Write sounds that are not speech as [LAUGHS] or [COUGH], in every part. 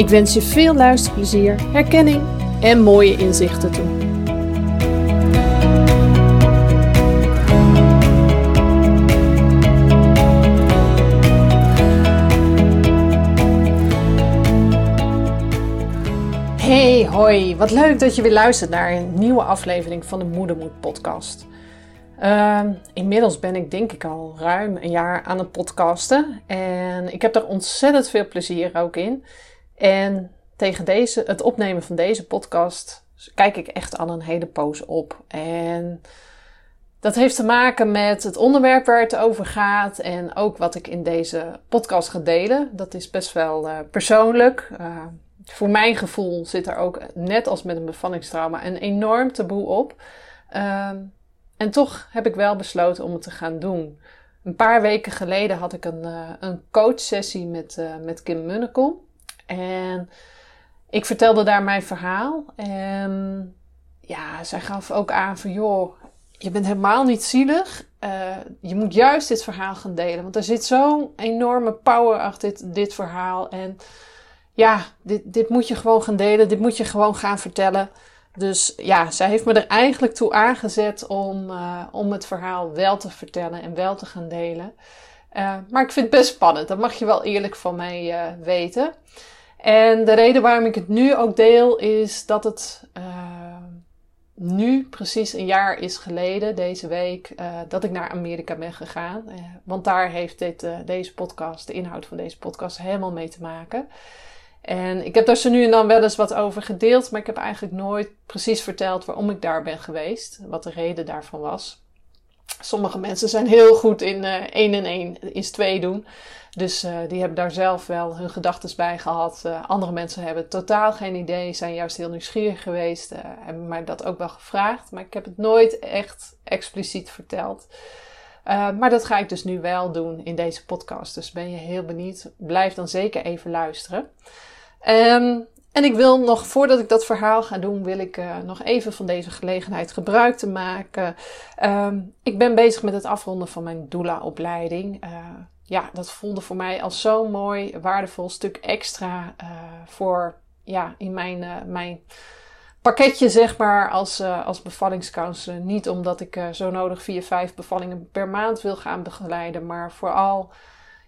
Ik wens je veel luisterplezier, herkenning en mooie inzichten toe. Hey, hoi. Wat leuk dat je weer luistert naar een nieuwe aflevering van de Moedermoed podcast. Uh, inmiddels ben ik denk ik al ruim een jaar aan het podcasten. En ik heb er ontzettend veel plezier ook in. En tegen deze, het opnemen van deze podcast kijk ik echt al een hele poos op. En dat heeft te maken met het onderwerp waar het over gaat en ook wat ik in deze podcast ga delen. Dat is best wel uh, persoonlijk. Uh, voor mijn gevoel zit er ook, net als met een bevallingstrauma, een enorm taboe op. Uh, en toch heb ik wel besloten om het te gaan doen. Een paar weken geleden had ik een, uh, een coachsessie met, met Kim Munnekom. En ik vertelde daar mijn verhaal. En ja, zij gaf ook aan van joh, je bent helemaal niet zielig. Uh, je moet juist dit verhaal gaan delen. Want er zit zo'n enorme power achter dit, dit verhaal. En ja, dit, dit moet je gewoon gaan delen. Dit moet je gewoon gaan vertellen. Dus ja, zij heeft me er eigenlijk toe aangezet om, uh, om het verhaal wel te vertellen en wel te gaan delen. Uh, maar ik vind het best spannend. Dat mag je wel eerlijk van mij weten. En de reden waarom ik het nu ook deel is dat het uh, nu precies een jaar is geleden, deze week, uh, dat ik naar Amerika ben gegaan. Uh, want daar heeft dit, deze podcast, de inhoud van deze podcast, helemaal mee te maken. En ik heb daar zo nu en dan wel eens wat over gedeeld, maar ik heb eigenlijk nooit precies verteld waarom ik daar ben geweest, wat de reden daarvan was. Sommige mensen zijn heel goed in één en één is twee doen. Dus uh, die hebben daar zelf wel hun gedachten bij gehad. Uh, andere mensen hebben totaal geen idee, zijn juist heel nieuwsgierig geweest, uh, hebben mij dat ook wel gevraagd. Maar ik heb het nooit echt expliciet verteld. maar dat ga ik dus nu wel doen in deze podcast. Dus ben je heel benieuwd, blijf dan zeker even luisteren. Um, en ik wil nog, voordat ik dat verhaal ga doen, wil ik nog even van deze gelegenheid gebruik te maken. Um, ik ben bezig met het afronden van mijn doula-opleiding. Uh, ja, dat voelde voor mij als zo'n mooi, waardevol stuk extra uh, voor, ja, in mijn, mijn pakketje, zeg maar, als, als bevallingscounselor. Niet omdat ik zo nodig vier, vijf bevallingen per maand wil gaan begeleiden, maar vooral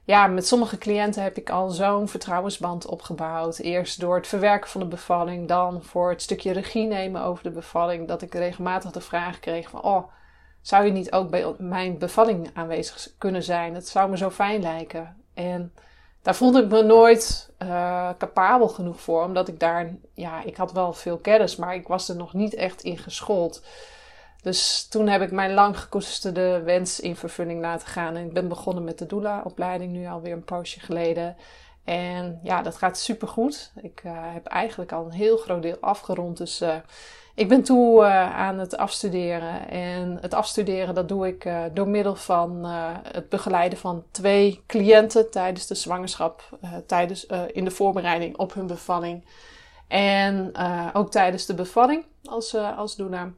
ja, met sommige cliënten heb ik al zo'n vertrouwensband opgebouwd. Eerst door het verwerken van de bevalling, dan voor het stukje regie nemen over de bevalling. Dat ik regelmatig de vraag kreeg van, oh, zou je niet ook bij mijn bevalling aanwezig kunnen zijn? Het zou me zo fijn lijken. En daar voelde ik me nooit uh, capabel genoeg voor, omdat ik daar, ja, ik had wel veel kennis, maar ik was er nog niet echt in geschoold. Dus toen heb ik mijn lang gekoesterde wens in vervulling laten gaan. En ik ben begonnen met de doula-opleiding nu alweer een poosje geleden. En ja, dat gaat super goed. Ik uh, heb eigenlijk al een heel groot deel afgerond. Dus uh, ik ben toe uh, aan het afstuderen. En het afstuderen dat doe ik door middel van het begeleiden van twee cliënten tijdens de zwangerschap. tijdens, in de voorbereiding op hun bevalling. En ook tijdens de bevalling als, als doula.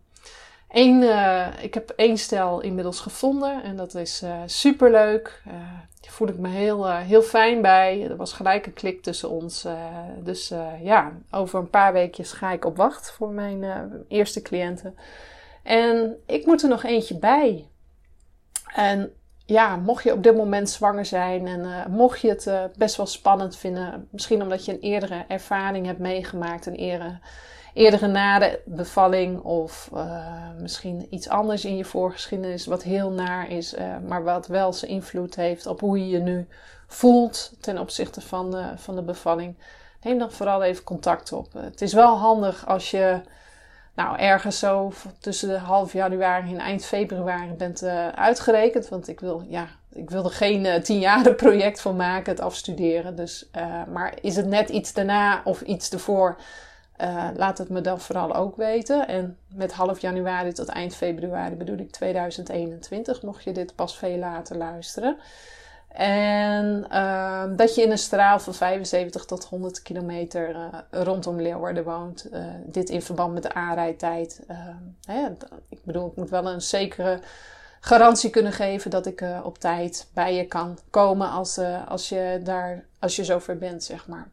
Eén, uh, ik heb één stel inmiddels gevonden en dat is uh, superleuk. Uh, daar voel ik me heel, heel fijn bij. Er was gelijk een klik tussen ons. dus ja, over een paar weekjes ga ik op wacht voor mijn eerste cliënten. En ik moet er nog eentje bij. En ja, mocht je op dit moment zwanger zijn en mocht je het best wel spannend vinden, misschien omdat je een eerdere ervaring hebt meegemaakt, een eerdere, eerdere nade bevalling of uh, misschien iets anders in je voorgeschiedenis wat heel naar is, maar wat wel zijn invloed heeft op hoe je je nu voelt ten opzichte van, van de bevalling, neem dan vooral even contact op. Het is wel handig als je nou, ergens zo tussen de half januari en eind februari bent uh, uitgerekend. Want ik, wil, ja, ik wil er geen uh, tien project van maken, het afstuderen. Dus, maar is het net iets daarna of iets ervoor, laat het me dan vooral ook weten. En met half januari tot eind februari bedoel ik 2021, mocht je dit pas veel later luisteren. En uh, dat je in een straal van 75 tot 100 kilometer uh, rondom Leeuwarden woont. Uh, dit in verband met de aanrijdtijd. Ehm, hè, ik bedoel, ik moet wel een zekere garantie kunnen geven dat ik eh, op tijd bij je kan komen als, als, je daar, als je zover bent, zeg maar.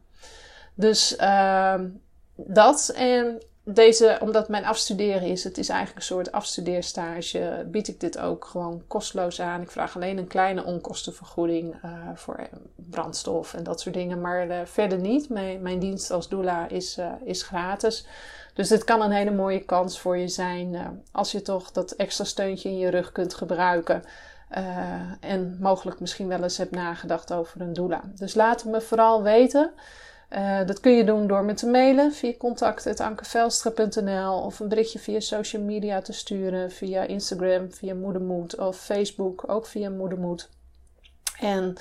Dus ehm, dat. En deze, omdat mijn afstuderen is, het is eigenlijk een soort afstudeerstage, bied ik dit ook gewoon kosteloos aan. Ik vraag alleen een kleine onkostenvergoeding uh, voor brandstof en dat soort dingen, maar uh, verder niet. Mijn, mijn, dienst als doula is, is gratis. Dus dit kan een hele mooie kans voor je zijn als je toch dat extra steuntje in je rug kunt gebruiken. en mogelijk misschien wel eens hebt nagedacht over een doula. Dus laat me vooral weten. Uh, dat kun je doen door me te mailen via contact.ankevelstra.nl of een berichtje via social media te sturen, via Instagram, via Moedermoed of Facebook, ook via Moedermoed. En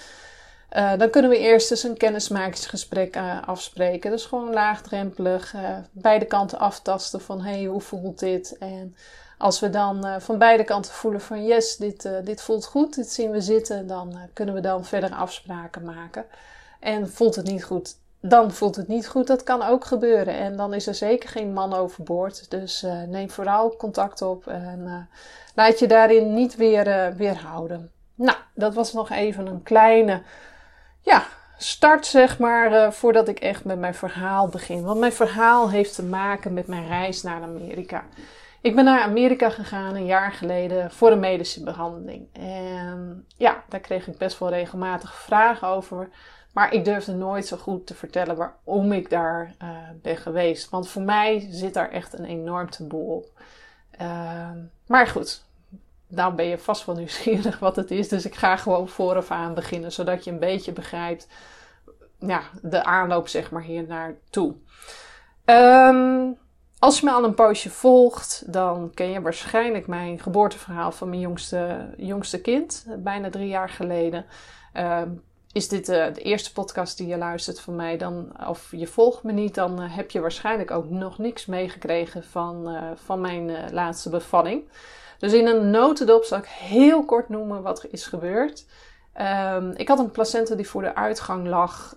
uh, dan kunnen we eerst eens een kennismakingsgesprek uh, afspreken. Dus gewoon laagdrempelig, beide kanten aftasten van hey, hoe voelt dit? En als we dan van beide kanten voelen van yes, dit, dit voelt goed, dit zien we zitten, dan kunnen we dan verder afspraken maken. En voelt het niet goed, dan voelt het niet goed. Dat kan ook gebeuren. En dan is er zeker geen man overboord. Dus uh, neem vooral contact op en uh, laat je daarin niet weer uh, weerhouden. Nou, dat was nog even een kleine ja, start, zeg maar, voordat ik echt met mijn verhaal begin. Want mijn verhaal heeft te maken met mijn reis naar Amerika. Ik ben naar Amerika gegaan een jaar geleden voor een medische behandeling. En ja, daar kreeg ik best wel regelmatig vragen over. Maar ik durfde nooit zo goed te vertellen waarom ik daar uh, ben geweest. Want voor mij zit daar echt een enorm taboe op. Uh, maar goed, nou ben je vast wel nieuwsgierig wat het is. Dus ik ga gewoon vooraf aan beginnen. Zodat je een beetje begrijpt ja, de aanloop zeg maar hier naartoe. Um, als je me al een poosje volgt, dan ken je waarschijnlijk mijn geboorteverhaal van mijn jongste, jongste kind. Bijna drie jaar geleden. Um, is dit uh, de eerste podcast die je luistert van mij, dan, of je volgt me niet, dan uh, heb je waarschijnlijk ook nog niks meegekregen van, uh, van mijn laatste bevalling. Dus in een notendop zal ik heel kort noemen wat er is gebeurd. Um, ik had een placenta die voor de uitgang lag.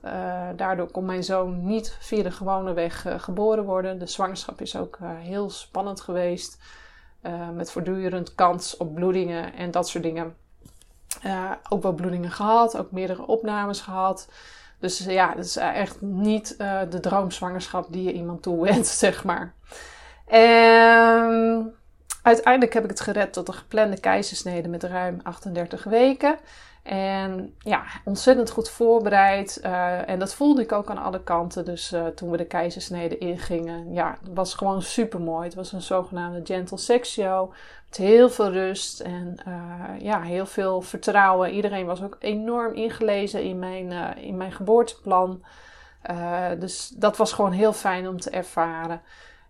daardoor kon mijn zoon niet via de gewone weg geboren worden. De zwangerschap is ook heel spannend geweest. met voortdurend kans op bloedingen en dat soort dingen. Uh, ook wel bloedingen gehad, ook meerdere opnames gehad. Dus ja, het is echt niet de droomzwangerschap die je iemand toewenst, [LAUGHS] zeg maar. En uiteindelijk heb ik het gered tot een geplande keizersnede met ruim 38 weken. En ja, ontzettend goed voorbereid. Uh, en dat voelde ik ook aan alle kanten. Dus uh, toen we de keizersnede ingingen, ja, het was gewoon super mooi. Het was een zogenaamde gentle sex show. Met heel veel rust en uh, ja, heel veel vertrouwen. Iedereen was ook enorm ingelezen in mijn, in mijn geboorteplan. dus dat was gewoon heel fijn om te ervaren.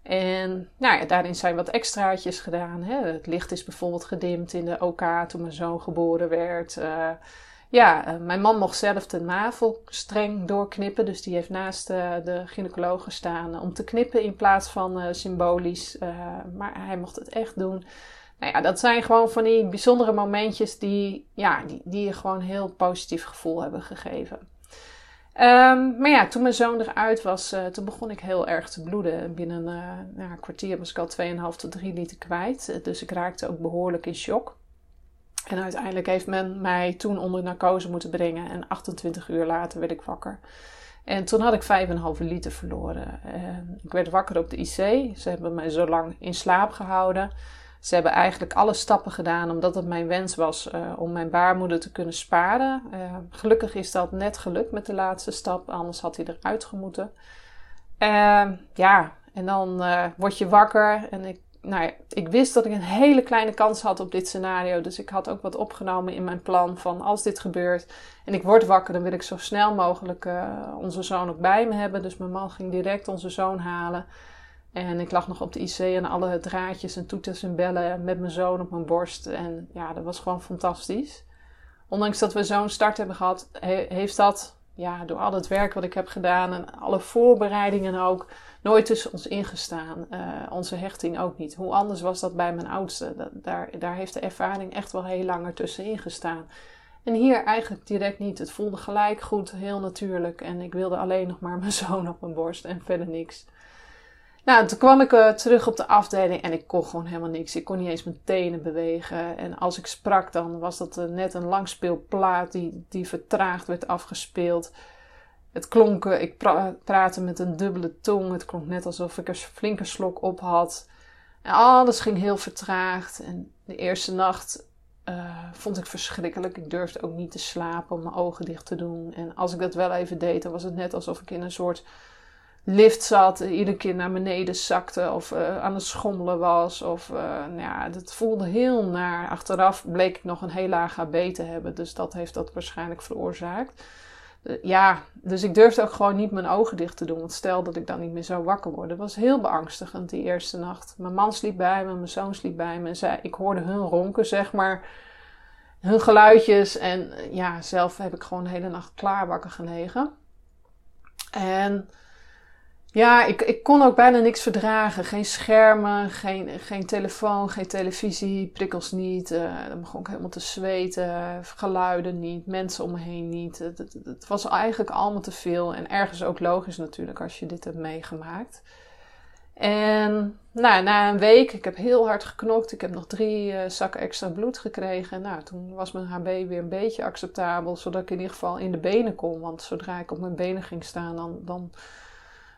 En nou ja, daarin zijn wat extraatjes gedaan. Hè. Het licht is bijvoorbeeld gedimd in de OK toen mijn zoon geboren werd. Uh, ja, uh, mijn man mocht zelf de navel streng doorknippen. Dus die heeft naast uh, de gynaecoloog gestaan om te knippen in plaats van symbolisch. maar hij mocht het echt doen. Nou ja, dat zijn gewoon van die bijzondere momentjes die, ja, die, die je gewoon een heel positief gevoel hebben gegeven. Um, maar ja, toen mijn zoon eruit was, uh, toen begon ik heel erg te bloeden. Binnen uh, nou, een kwartier was ik al 2,5 tot 3 liter kwijt. Dus ik raakte ook behoorlijk in shock. En uiteindelijk heeft men mij toen onder narcose moeten brengen. En 28 uur later werd ik wakker. En toen had ik 5,5 liter verloren. En ik werd wakker op de IC. Ze hebben mij zo lang in slaap gehouden. Ze hebben eigenlijk alle stappen gedaan omdat het mijn wens was uh, om mijn baarmoeder te kunnen sparen. Uh, gelukkig is dat net gelukt met de laatste stap, anders had hij eruit gemoeten. Uh, ja, en dan word je wakker en ik, nou ja, ik wist dat ik een hele kleine kans had op dit scenario. Dus ik had ook wat opgenomen in mijn plan van als dit gebeurt en ik word wakker, dan wil ik zo snel mogelijk onze zoon ook bij me hebben. Dus mijn man ging direct onze zoon halen. En ik lag nog op de IC en alle draadjes en toeters en bellen met mijn zoon op mijn borst. En ja, dat was gewoon fantastisch. Ondanks dat we zo'n start hebben gehad, heeft dat, ja, door al het werk wat ik heb gedaan en alle voorbereidingen ook, nooit tussen ons ingestaan. Uh, onze hechting ook niet. Hoe anders was dat bij mijn oudste? Daar, daar heeft de ervaring echt wel heel langer tussenin gestaan. En hier eigenlijk direct niet. Het voelde gelijk goed, heel natuurlijk. En ik wilde alleen nog maar mijn [LAUGHS] zoon op mijn borst en verder niks. Nou, toen kwam ik uh, terug op de afdeling en ik kon gewoon helemaal niks. Ik kon niet eens mijn tenen bewegen. En als ik sprak, dan was dat uh, net een langspeelplaat die, die vertraagd werd afgespeeld. Het klonk, uh, ik pra praatte met een dubbele tong. Het klonk net alsof ik een flinke slok op had. En alles ging heel vertraagd. En de eerste nacht vond ik verschrikkelijk. Ik durfde ook niet te slapen om mijn ogen dicht te doen. En als ik dat wel even deed, dan was het net alsof ik in een soort lift zat, iedere keer naar beneden zakte of uh, aan het schommelen was. Of uh, nou ja, dat voelde heel naar. Achteraf bleek ik nog een heel laag HB te hebben, dus dat heeft dat waarschijnlijk veroorzaakt. Ja, dus ik durfde ook gewoon niet mijn ogen dicht te doen. Want stel dat ik dan niet meer zou wakker worden. Was heel beangstigend die eerste nacht. Mijn man sliep bij me, mijn zoon sliep bij me. En ik hoorde hun ronken, zeg maar. Hun geluidjes. En ja, zelf heb ik gewoon de hele nacht klaar wakker gelegen. En ja, ik, ik kon ook bijna niks verdragen. Geen schermen, geen, geen telefoon, geen televisie, prikkels niet. Uh, dan begon ik helemaal te zweten, geluiden niet, mensen om me heen niet. Het, het, was eigenlijk allemaal te veel. En ergens ook logisch natuurlijk als je dit hebt meegemaakt. En nou, na een week, ik heb heel hard geknokt. Ik heb nog drie uh, zakken extra bloed gekregen. Nou, toen was mijn HB weer een beetje acceptabel, zodat ik in ieder geval in de benen kon. Want zodra ik op mijn benen ging staan, dan... dan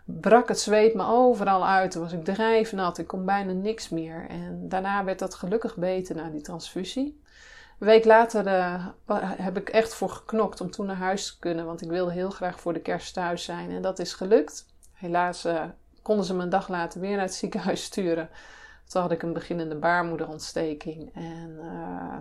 brak het zweet me overal uit. Toen was ik drijfnat. Ik kon bijna niks meer. En daarna werd dat gelukkig beter na die transfusie. Een week later uh, heb ik echt voor geknokt om toen naar huis te kunnen. Want ik wilde heel graag voor de kerst thuis zijn. En dat is gelukt. Helaas uh, konden ze me een dag later weer naar het ziekenhuis sturen. Toen had ik een beginnende baarmoederontsteking. En uh,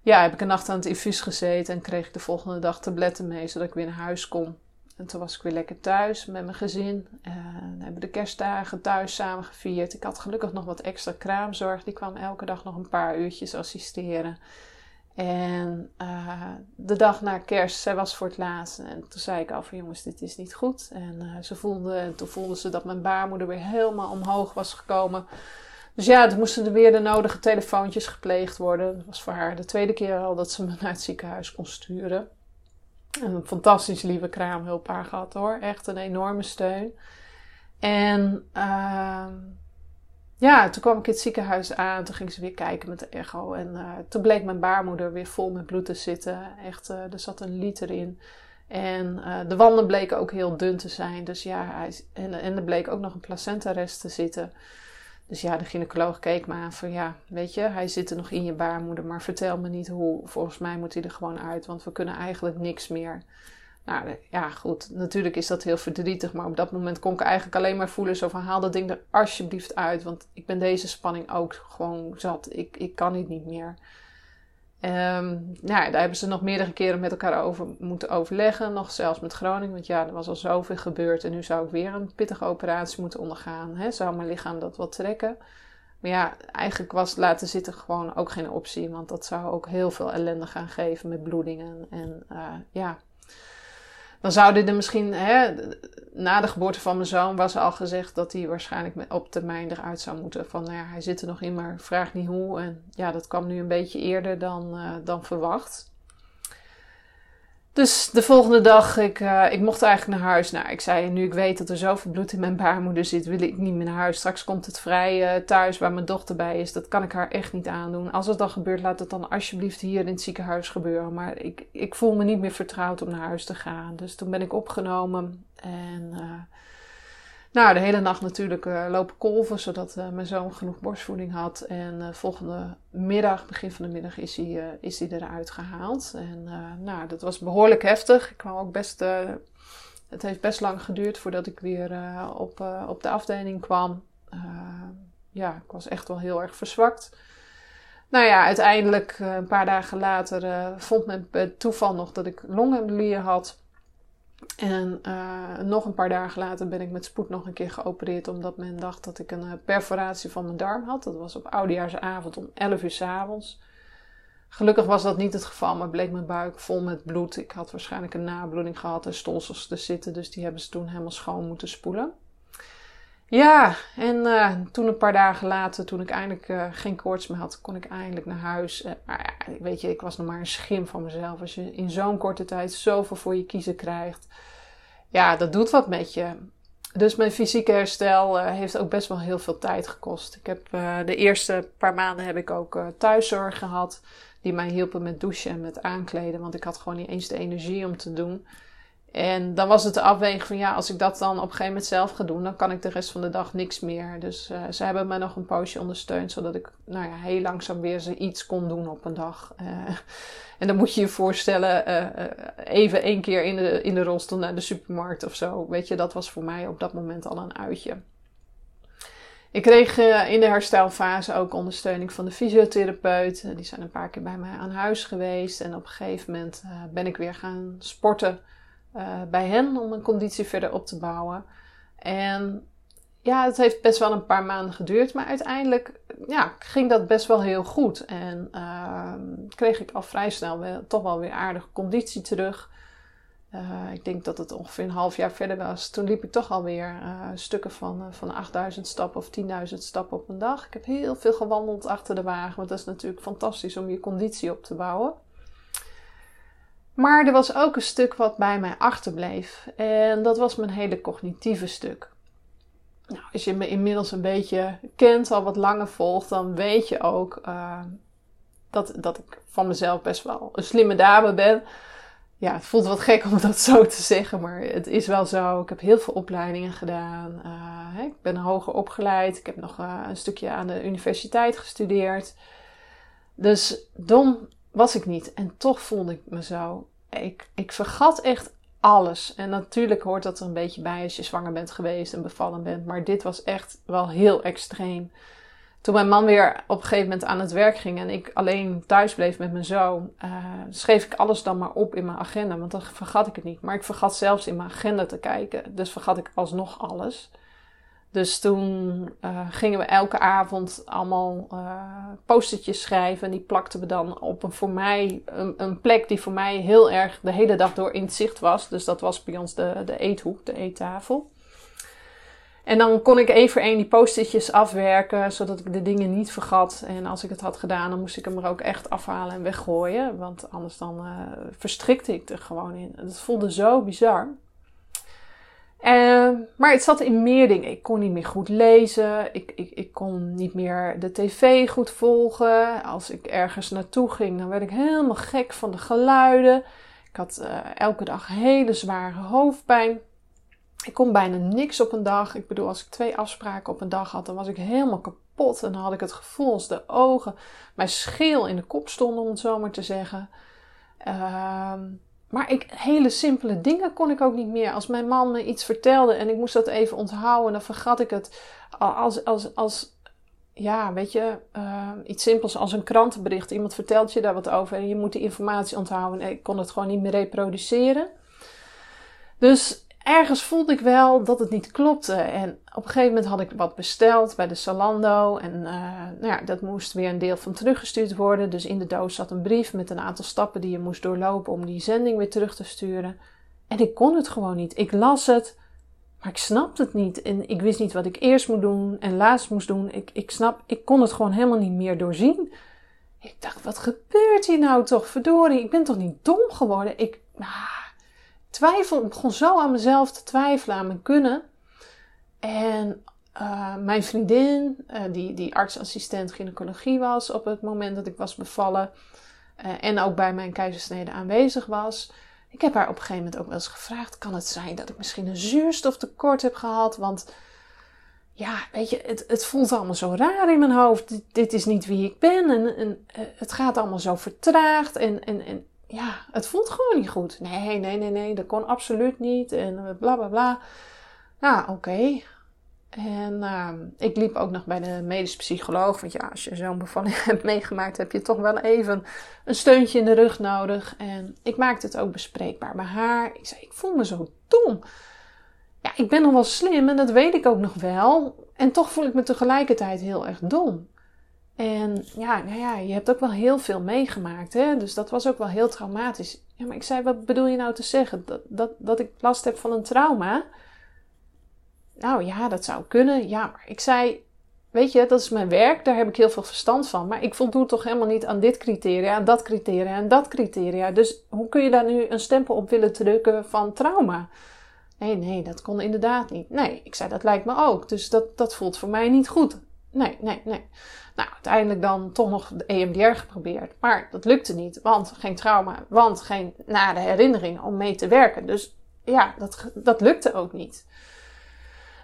ja, heb ik een nacht aan het infuus gezeten. En kreeg ik de volgende dag tabletten mee, zodat ik weer naar huis kon. En toen was ik weer lekker thuis met mijn gezin. Uh, hebben de kerstdagen thuis samen gevierd. Ik had gelukkig nog wat extra kraamzorg. Die kwam elke dag nog een paar uurtjes assisteren. En uh, de dag na kerst, zij was voor het laatst. En toen zei ik al van jongens, dit is niet goed. En uh, ze voelde, toen voelden ze dat mijn baarmoeder weer helemaal omhoog was gekomen. Dus ja, toen moesten er weer de nodige telefoontjes gepleegd worden. Dat was voor haar de tweede keer al dat ze me naar het ziekenhuis kon sturen. Een fantastisch lieve kraamhulpaar gehad hoor. Echt een enorme steun. En uh, ja, toen kwam ik in het ziekenhuis aan. Toen ging ze weer kijken met de echo. En uh, toen bleek mijn baarmoeder weer vol met bloed te zitten. Echt, uh, er zat een liter in. En uh, de wanden bleken ook heel dun te zijn. Dus ja, hij, en, en er bleek ook nog een placentarest te zitten. Dus ja, de gynaecoloog keek me aan van ja, weet je, hij zit er nog in je baarmoeder, maar vertel me niet hoe. Volgens mij moet hij er gewoon uit, want we kunnen eigenlijk niks meer. Nou ja, goed, natuurlijk is dat heel verdrietig, maar op dat moment kon ik eigenlijk alleen maar voelen zo van haal dat ding er alsjeblieft uit, want ik ben deze spanning ook gewoon zat. Ik, ik kan het niet meer. Um, nou, daar hebben ze nog meerdere keren met elkaar over moeten overleggen. Nog zelfs met Groningen. Want ja, er was al zoveel gebeurd. En nu zou ik weer een pittige operatie moeten ondergaan. Hè? Zou mijn lichaam dat wat trekken? Maar ja, eigenlijk was laten zitten gewoon ook geen optie. Want dat zou ook heel veel ellende gaan geven met bloedingen. En uh, ja, dan zouden er misschien, hè, na de geboorte van mijn zoon was al gezegd dat hij waarschijnlijk op termijn eruit zou moeten. Van nou ja, hij zit er nog in, maar vraag niet hoe. En ja, dat kwam nu een beetje eerder dan, uh, dan verwacht. Dus de volgende dag, ik, uh, ik mocht eigenlijk naar huis. Nou, ik zei, nu ik weet dat er zoveel bloed in mijn baarmoeder zit, wil ik niet meer naar huis. Straks komt het vrij uh, thuis waar mijn dochter bij is. Dat kan ik haar echt niet aandoen. Als het dan gebeurt, laat het dan alsjeblieft hier in het ziekenhuis gebeuren. Maar ik, ik voel me niet meer vertrouwd om naar huis te gaan. Dus toen ben ik opgenomen en... Uh, Nou, de hele nacht natuurlijk uh, lopen kolven, zodat uh, mijn zoon genoeg borstvoeding had. En uh, volgende middag, begin van de middag, is hij, is hij eruit gehaald. En nou, dat was behoorlijk heftig. Ik kwam ook best, het heeft best lang geduurd voordat ik weer op, op de afdeling kwam. ja, ik was echt wel heel erg verzwakt. Nou ja, uiteindelijk, een paar dagen later, vond men bij toeval nog dat ik longembolieën had. En uh, nog een paar dagen later ben ik met spoed nog een keer geopereerd, omdat men dacht dat ik een uh, perforatie van mijn darm had. Dat was op oudejaarsavond om 11 uur s avonds. Gelukkig was dat niet het geval, maar bleek mijn buik vol met bloed. Ik had waarschijnlijk een nabloeding gehad en stolsels te zitten, dus die hebben ze toen helemaal schoon moeten spoelen. Ja, en uh, toen een paar dagen later, toen ik eindelijk uh, geen koorts meer had, kon ik eindelijk naar huis. Uh, maar ja, weet je, ik was nog maar een schim van mezelf. Als je in zo'n korte tijd zoveel voor je kiezen krijgt, ja, dat doet wat met je. Dus mijn fysieke herstel heeft ook best wel heel veel tijd gekost. Ik heb de eerste paar maanden heb ik ook thuiszorg gehad, die mij hielpen met douchen en met aankleden, want ik had gewoon niet eens de energie om te doen. En dan was het de afweging van ja, als ik dat dan op een gegeven moment zelf ga doen, dan kan ik de rest van de dag niks meer. Dus uh, ze hebben me nog een poosje ondersteund, zodat ik nou ja, heel langzaam weer iets kon doen op een dag. Uh, [LAUGHS] en dan moet je je voorstellen, uh, even één keer in de, in de rolstoel naar de supermarkt of zo. Weet je, dat was voor mij op dat moment al een uitje. Ik kreeg in de herstelfase ook ondersteuning van de fysiotherapeut. Die zijn een paar keer bij mij aan huis geweest. En op een gegeven moment ben ik weer gaan sporten. Uh, bij hen om mijn conditie verder op te bouwen. En ja, het heeft best wel een paar maanden geduurd, maar uiteindelijk ja, ging dat best wel heel goed. En uh, kreeg ik al vrij snel toch wel weer aardige conditie terug. Uh, ik denk dat het ongeveer een half jaar verder was. Toen liep ik toch alweer uh, stukken van, van 8000 stappen of 10.000 stappen op een dag. Ik heb heel veel gewandeld achter de wagen, want dat is natuurlijk fantastisch om je conditie op te bouwen. Maar er was ook een stuk wat bij mij achterbleef. En dat was mijn hele cognitieve stuk. Nou, als je me inmiddels een beetje kent, al wat langer volgt, dan weet je ook uh, dat, dat ik van mezelf best wel een slimme dame ben. Ja, het voelt wat gek om dat zo te zeggen, maar het is wel zo. Ik heb heel veel opleidingen gedaan. Uh, ik ben hoger opgeleid. Ik heb nog uh, een stukje aan de universiteit gestudeerd. Dus dom was ik niet. En toch voelde ik me zo. Ik, ik vergat echt alles. En natuurlijk hoort dat er een beetje bij als je zwanger bent geweest en bevallen bent. Maar dit was echt wel heel extreem. Toen mijn man weer op een gegeven moment aan het werk ging en ik alleen thuis bleef met mijn zoon, uh, schreef ik alles dan maar op in mijn agenda. Want dan vergat ik het niet. Maar ik vergat zelfs in mijn agenda te kijken. Dus vergat ik alsnog alles. Dus toen uh, gingen we elke avond allemaal uh, postertjes schrijven. En die plakten we dan op een voor mij een, een, plek die voor mij heel erg de hele dag door in het zicht was. Dus dat was bij ons de, de eethoek, de eettafel. En dan kon ik één voor één die postertjes afwerken, zodat ik de dingen niet vergat. En als ik het had gedaan, dan moest ik hem er ook echt afhalen en weggooien. Want anders dan uh, verstrikte ik er gewoon in. Dat voelde zo bizar. Uh, maar het zat in meer dingen. Ik kon niet meer goed lezen. Ik, ik, ik kon niet meer de tv goed volgen. Als ik ergens naartoe ging, dan werd ik helemaal gek van de geluiden. Ik had uh, elke dag hele zware hoofdpijn. Ik kon bijna niks op een dag. Ik bedoel, als ik twee afspraken op een dag had, dan was ik helemaal kapot. En dan had ik het gevoel als de ogen mij scheel in de kop stonden, om het zo maar te zeggen. Uh, maar ik, hele simpele dingen kon ik ook niet meer. Als mijn man me iets vertelde en ik moest dat even onthouden, dan vergat ik het. Als, als, als ja, weet je, uh, iets simpels als een krantenbericht. Iemand vertelt je daar wat over en je moet die informatie onthouden. En ik kon het gewoon niet meer reproduceren. Dus ergens voelde ik wel dat het niet klopte. En op een gegeven moment had ik wat besteld bij de Salando. En uh, nou ja, dat moest weer een deel van teruggestuurd worden. Dus in de doos zat een brief met een aantal stappen die je moest doorlopen om die zending weer terug te sturen. En ik kon het gewoon niet. Ik las het, maar ik snapte het niet. En ik wist niet wat ik eerst moet doen en laatst moest doen. Ik, ik snap, ik kon het gewoon helemaal niet meer doorzien. Ik dacht, wat gebeurt hier nou toch? Verdorie, ik ben toch niet dom geworden? Ik, ah, twijfel, ik begon zo aan mezelf te twijfelen, aan mijn kunnen. En uh, mijn vriendin, uh, die, die artsassistent gynaecologie was op het moment dat ik was bevallen. Uh, en ook bij mijn keizersnede aanwezig was. Ik heb haar op een gegeven moment ook wel eens gevraagd: kan het zijn dat ik misschien een zuurstoftekort heb gehad? Want ja, weet je, het, het voelt allemaal zo raar in mijn hoofd. Dit, is niet wie ik ben. En, en eh, het gaat allemaal zo vertraagd. En, en, en ja, het voelt gewoon niet goed. Nee, nee, nee, nee, dat kon absoluut niet. En bla bla bla. Nou, oké. En uh, ik liep ook nog bij de medisch psycholoog. Want ja, als je zo'n bevalling [LAUGHS] hebt meegemaakt, heb je toch wel even een steuntje in de rug nodig. En ik maakte het ook bespreekbaar bij haar. Ik zei, ik voel me zo dom. Ja, ik ben nog wel slim en dat weet ik ook nog wel. En toch voel ik me tegelijkertijd heel erg dom. En ja, nou ja, je hebt ook wel heel veel meegemaakt, hè? dus dat was ook wel heel traumatisch. Ja, maar ik zei, wat bedoel je nou te zeggen? Dat, dat, dat ik last heb van een trauma? Nou ja, dat zou kunnen. Ja, maar ik zei, weet je, dat is mijn werk, daar heb ik heel veel verstand van. Maar ik voldoe toch helemaal niet aan dit criteria, aan dat criteria en dat criteria. Dus hoe kun je daar nu een stempel op willen drukken van trauma? Nee, nee, dat kon inderdaad niet. Nee, ik zei, dat lijkt me ook. Dus dat, dat voelt voor mij niet goed. Nee, nee, nee. Nou, uiteindelijk dan toch nog de EMDR geprobeerd. Maar dat lukte niet, want geen trauma, want geen nare herinneringen om mee te werken. Dus ja, dat, dat lukte ook niet.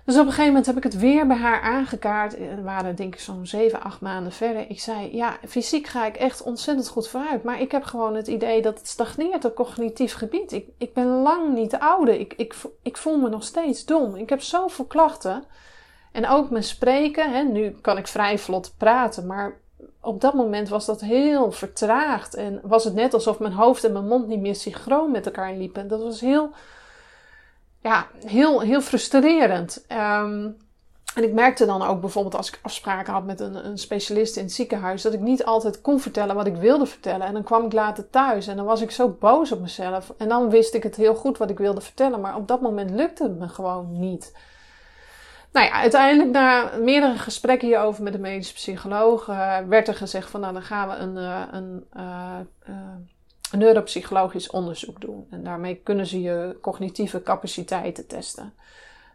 Dus op een gegeven moment heb ik het weer bij haar aangekaart. We waren denk ik zo'n 7, 8 maanden verder. Ik zei, ja, fysiek ga ik echt ontzettend goed vooruit. Maar ik heb gewoon het idee dat het stagneert op cognitief gebied. Ik, ik ben lang niet de oude. Ik, ik, ik voel me nog steeds dom. Ik heb zoveel klachten. En ook mijn spreken. Hè, nu kan ik vrij vlot praten, maar op dat moment was dat heel vertraagd. En was het net alsof mijn hoofd en mijn mond niet meer synchroon met elkaar liepen. Dat was heel ja, heel, heel frustrerend. Um, en ik merkte dan ook bijvoorbeeld als ik afspraken had met een, een, specialist in het ziekenhuis, dat ik niet altijd kon vertellen wat ik wilde vertellen. En dan kwam ik later thuis en dan was ik zo boos op mezelf. En dan wist ik het heel goed wat ik wilde vertellen, maar op dat moment lukte het me gewoon niet. Nou ja, uiteindelijk na meerdere gesprekken hierover met de medische psycholoog uh, werd er gezegd van nou dan gaan we een, uh, een een neuropsychologisch onderzoek doen. En daarmee kunnen ze je cognitieve capaciteiten testen.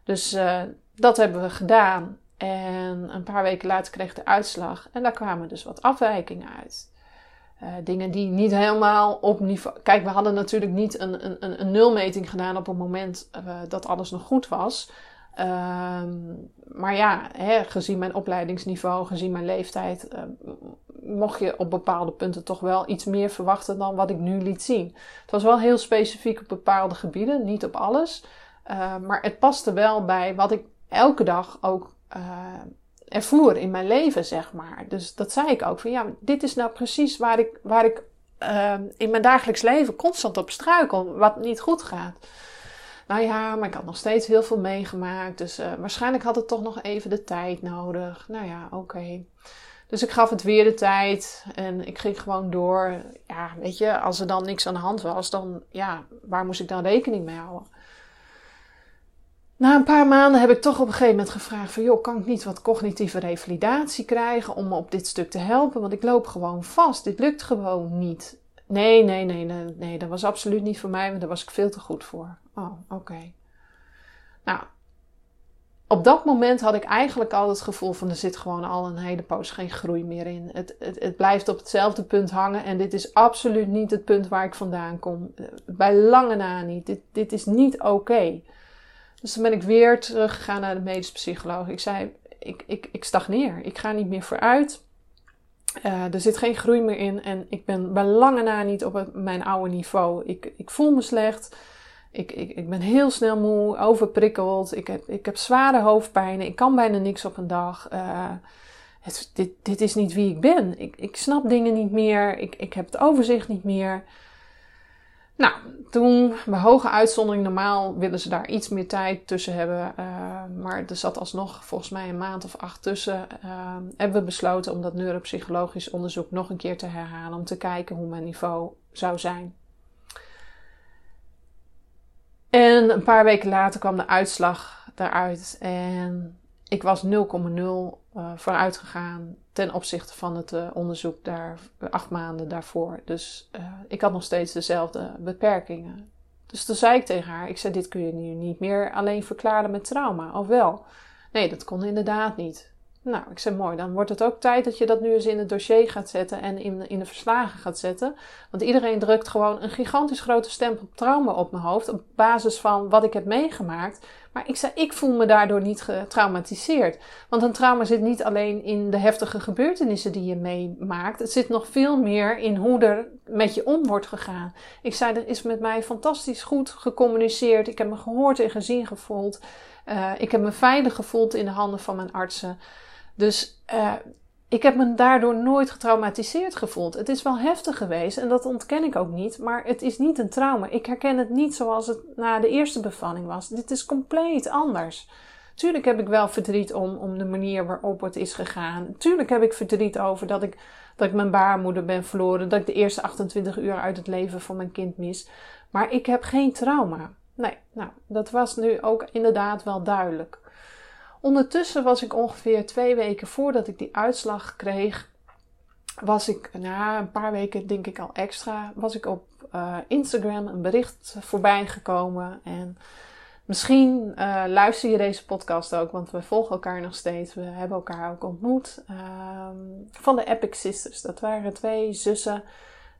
Dus uh, dat hebben we gedaan. En een paar weken later kreeg de uitslag. En daar kwamen dus wat afwijkingen uit. Uh, dingen die niet helemaal op niveau. Kijk, we hadden natuurlijk niet een, een, een nulmeting gedaan op het moment uh, dat alles nog goed was. Um, maar ja, hè, gezien mijn opleidingsniveau, gezien mijn leeftijd, uh, mocht je op bepaalde punten toch wel iets meer verwachten dan wat ik nu liet zien. Het was wel heel specifiek op bepaalde gebieden, niet op alles. Uh, maar het paste wel bij wat ik elke dag ook uh, ervoer in mijn leven, zeg maar. Dus dat zei ik ook van ja, dit is nou precies waar ik, waar ik in mijn dagelijks leven constant op struikel, wat niet goed gaat. Nou ja, maar ik had nog steeds heel veel meegemaakt. Dus uh, waarschijnlijk had het toch nog even de tijd nodig. Nou ja, oké. Dus ik gaf het weer de tijd en ik ging gewoon door. Ja, weet je, als er dan niks aan de hand was, dan ja, waar moest ik dan rekening mee houden? Na een paar maanden heb ik toch op een gegeven moment gevraagd van... joh, kan ik niet wat cognitieve revalidatie krijgen om me op dit stuk te helpen? Want ik loop gewoon vast. Dit lukt gewoon niet. Nee, nee, nee, nee, nee, dat was absoluut niet voor mij, want daar was ik veel te goed voor. Oh, oké. Nou, op dat moment had ik eigenlijk al het gevoel van er zit gewoon al een hele poos geen groei meer in. Het, het, het blijft op hetzelfde punt hangen en dit is absoluut niet het punt waar ik vandaan kom. Bij lange na niet. Dit, dit is niet oké. Dus dan ben ik weer teruggegaan naar de medisch psycholoog. Ik zei, ik, ik, ik stagneer. Ik ga niet meer vooruit. Uh, er zit geen groei meer in en ik ben bij lange na niet op mijn oude niveau. Ik, ik voel me slecht. Ik, ik, ik ben heel snel moe, overprikkeld. Ik heb, ik heb zware hoofdpijnen. Ik kan bijna niks op een dag. Uh, het, dit, dit is niet wie ik ben. Ik, ik snap dingen niet meer. Ik, ik heb het overzicht niet meer. Nou, toen, bij hoge uitzondering, normaal willen ze daar iets meer tijd tussen hebben. Uh, maar er zat alsnog volgens mij een maand of acht tussen. Uh, hebben we besloten om dat neuropsychologisch onderzoek nog een keer te herhalen. Om te kijken hoe mijn niveau zou zijn. En een paar weken later kwam de uitslag daaruit. En ik was 0,0 uh, vooruit gegaan ten opzichte van het uh, onderzoek daar acht maanden daarvoor. Dus ik had nog steeds dezelfde beperkingen. Dus toen zei ik tegen haar: Ik zei, dit kun je nu niet meer alleen verklaren met trauma, of wel? Nee, dat kon inderdaad niet. Nou, ik zei mooi, dan wordt het ook tijd dat je dat nu eens in het dossier gaat zetten en in, in de verslagen gaat zetten. Want iedereen drukt gewoon een gigantisch grote stempel trauma op mijn hoofd op basis van wat ik heb meegemaakt. Maar ik zei, ik voel me daardoor niet getraumatiseerd. Want een trauma zit niet alleen in de heftige gebeurtenissen die je meemaakt. Het zit nog veel meer in hoe er met je om wordt gegaan. Ik zei, er is met mij fantastisch goed gecommuniceerd. Ik heb me gehoord en gezien gevoeld. Uh, ik heb me veilig gevoeld in de handen van mijn artsen. Dus uh, ik heb me daardoor nooit getraumatiseerd gevoeld. Het is wel heftig geweest en dat ontken ik ook niet, maar het is niet een trauma. Ik herken het niet zoals het na de eerste bevalling was. Dit is compleet anders. Tuurlijk heb ik wel verdriet om, om de manier waarop het is gegaan. Tuurlijk heb ik verdriet over dat ik, dat ik mijn baarmoeder ben verloren, dat ik de eerste 28 uur uit het leven van mijn kind mis. Maar ik heb geen trauma. Nee, nou, dat was nu ook inderdaad wel duidelijk. Ondertussen was ik ongeveer twee weken voordat ik die uitslag kreeg, was ik, na een paar weken denk ik al extra, was ik op uh, Instagram een bericht voorbij gekomen. En misschien uh, luister je deze podcast ook, want we volgen elkaar nog steeds. We hebben elkaar ook ontmoet. Uh, van de Epic Sisters. Dat waren twee zussen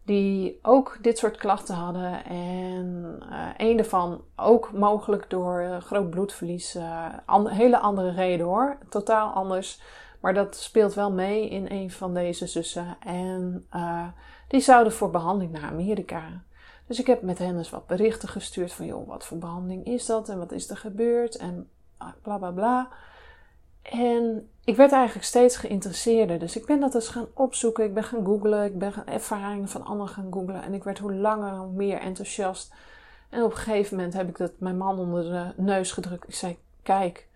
die ook dit soort klachten hadden. En uh, een daarvan ook mogelijk door uh, groot bloedverlies. Uh, hele andere reden hoor. Totaal anders. Maar dat speelt wel mee in een van deze zussen. En die zouden voor behandeling naar Amerika. Dus ik heb met hen eens wat berichten gestuurd van joh, wat voor behandeling is dat en wat is er gebeurd en bla bla bla. En ik werd eigenlijk steeds geïnteresseerder. Dus ik ben dat eens gaan opzoeken. Ik ben gaan googlen. Ik ben ervaringen van anderen gaan googlen. En ik werd hoe langer hoe meer enthousiast. En op een gegeven moment heb ik dat mijn man onder de neus gedrukt. Ik zei, kijk.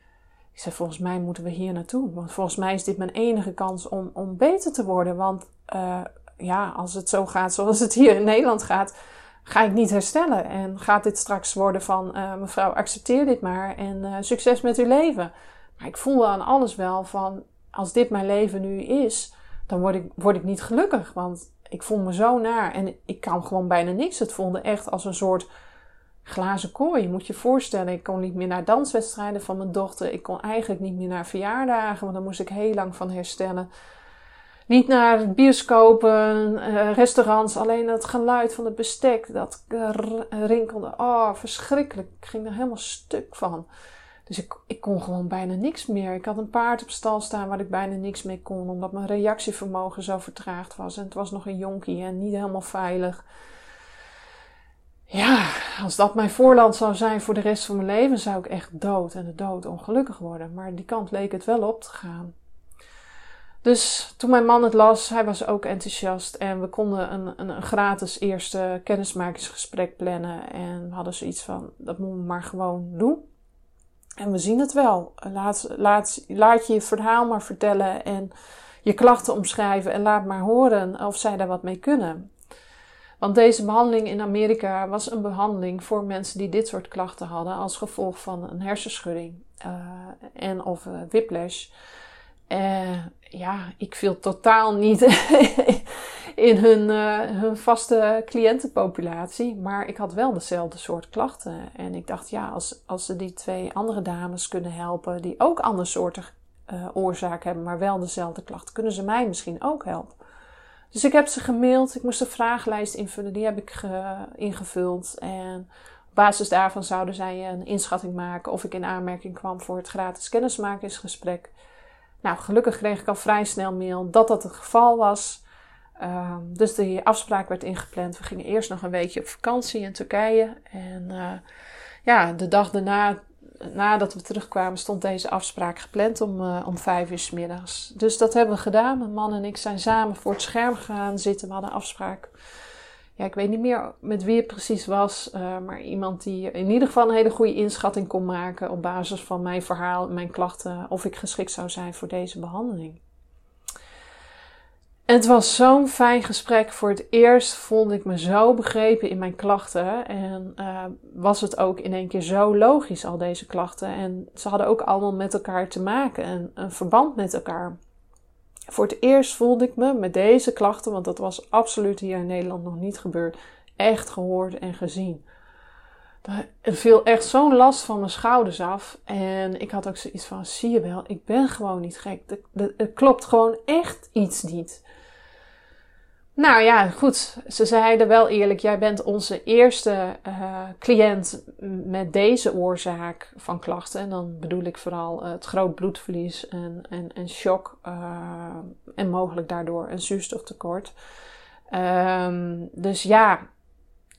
Ik zei, volgens mij moeten we hier naartoe. Want volgens mij is dit mijn enige kans om, om beter te worden. Want uh, ja, als het zo gaat zoals het hier in Nederland gaat, ga ik niet herstellen. En gaat dit straks worden van, uh, mevrouw, accepteer dit maar en uh, succes met uw leven. Maar ik voelde aan alles wel van, als dit mijn leven nu is, dan word ik, word ik niet gelukkig. Want ik voel me zo naar en ik kan gewoon bijna niks. Het voelde echt als een soort glazen kooi. Je moet je voorstellen, ik kon niet meer naar danswedstrijden van mijn dochter. Ik kon eigenlijk niet meer naar verjaardagen, want daar moest ik heel lang van herstellen. Niet naar bioscopen, eh, restaurants, alleen het geluid van het bestek, dat rinkelde. Oh, verschrikkelijk. Ik ging er helemaal stuk van. Dus ik, ik kon gewoon bijna niks meer. Ik had een paard op stal staan waar ik bijna niks mee kon, omdat mijn reactievermogen zo vertraagd was. En het was nog een jonkie en niet helemaal veilig. Ja, als dat mijn voorland zou zijn voor de rest van mijn leven, zou ik echt dood en de dood ongelukkig worden. Maar die kant leek het wel op te gaan. Dus toen mijn man het las, hij was ook enthousiast. En we konden een, een, een, gratis eerste kennismakingsgesprek plannen. En we hadden zoiets van, dat moeten we maar gewoon doen. En we zien het wel. Laat, laat, laat je je verhaal maar vertellen en je klachten omschrijven en laat maar horen of zij daar wat mee kunnen. Want deze behandeling in Amerika was een behandeling voor mensen die dit soort klachten hadden als gevolg van een hersenschudding uh, en of uh, whiplash. Uh, ja, ik viel totaal niet [LAUGHS] in hun, uh, hun vaste cliëntenpopulatie. Maar ik had wel dezelfde soort klachten. En ik dacht, ja, als, als ze die twee andere dames kunnen helpen, die ook andersoortig uh, oorzaak hebben, maar wel dezelfde klachten, kunnen ze mij misschien ook helpen. Dus ik heb ze gemaild. Ik moest een vragenlijst invullen. Die heb ik ge, ingevuld. En op basis daarvan zouden zij een inschatting maken of ik in aanmerking kwam voor het gratis kennismakingsgesprek. Nou, gelukkig kreeg ik al vrij snel mail dat dat het geval was. Uh, dus die afspraak werd ingepland. We gingen eerst nog een weekje op vakantie in Turkije. En uh, ja, de dag daarna, nadat we terugkwamen, stond deze afspraak gepland om, uh, om vijf uur s middags. Dus dat hebben we gedaan. Mijn man en ik zijn samen voor het scherm gaan zitten. We hadden afspraak ja, ik weet niet meer met wie het precies was, uh, maar iemand die in ieder geval een hele goede inschatting kon maken op basis van mijn verhaal mijn klachten, of ik geschikt zou zijn voor deze behandeling. Het was zo'n fijn gesprek. Voor het eerst voelde ik me zo begrepen in mijn klachten. En uh, was het ook in één keer zo logisch, al deze klachten. En ze hadden ook allemaal met elkaar te maken en een verband met elkaar. Voor het eerst voelde ik me met deze klachten, want dat was absoluut hier in Nederland nog niet gebeurd, echt gehoord en gezien. er viel echt zo'n last van mijn schouders af. En ik had ook zoiets van: zie je wel, ik ben gewoon niet gek. Er klopt gewoon echt iets niet. Nou ja, goed. Ze zeiden wel eerlijk: jij bent onze eerste uh, cliënt met deze oorzaak van klachten. En dan bedoel ik vooral het groot bloedverlies en, en, en shock. Uh, en mogelijk daardoor een zuurstoftekort. Um, dus ja,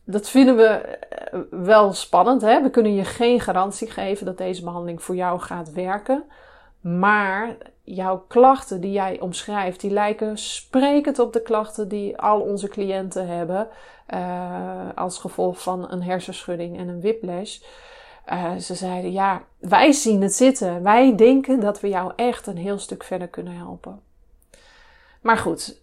dat vinden we eh, wel spannend. Hè? We kunnen je geen garantie geven dat deze behandeling voor jou gaat werken. Maar jouw klachten die jij omschrijft, die lijken sprekend op de klachten die al onze cliënten hebben. Uh, als gevolg van een hersenschudding en een whiplash. Uh, ze zeiden, ja, wij zien het zitten. Wij denken dat we jou echt een heel stuk verder kunnen helpen. Maar goed,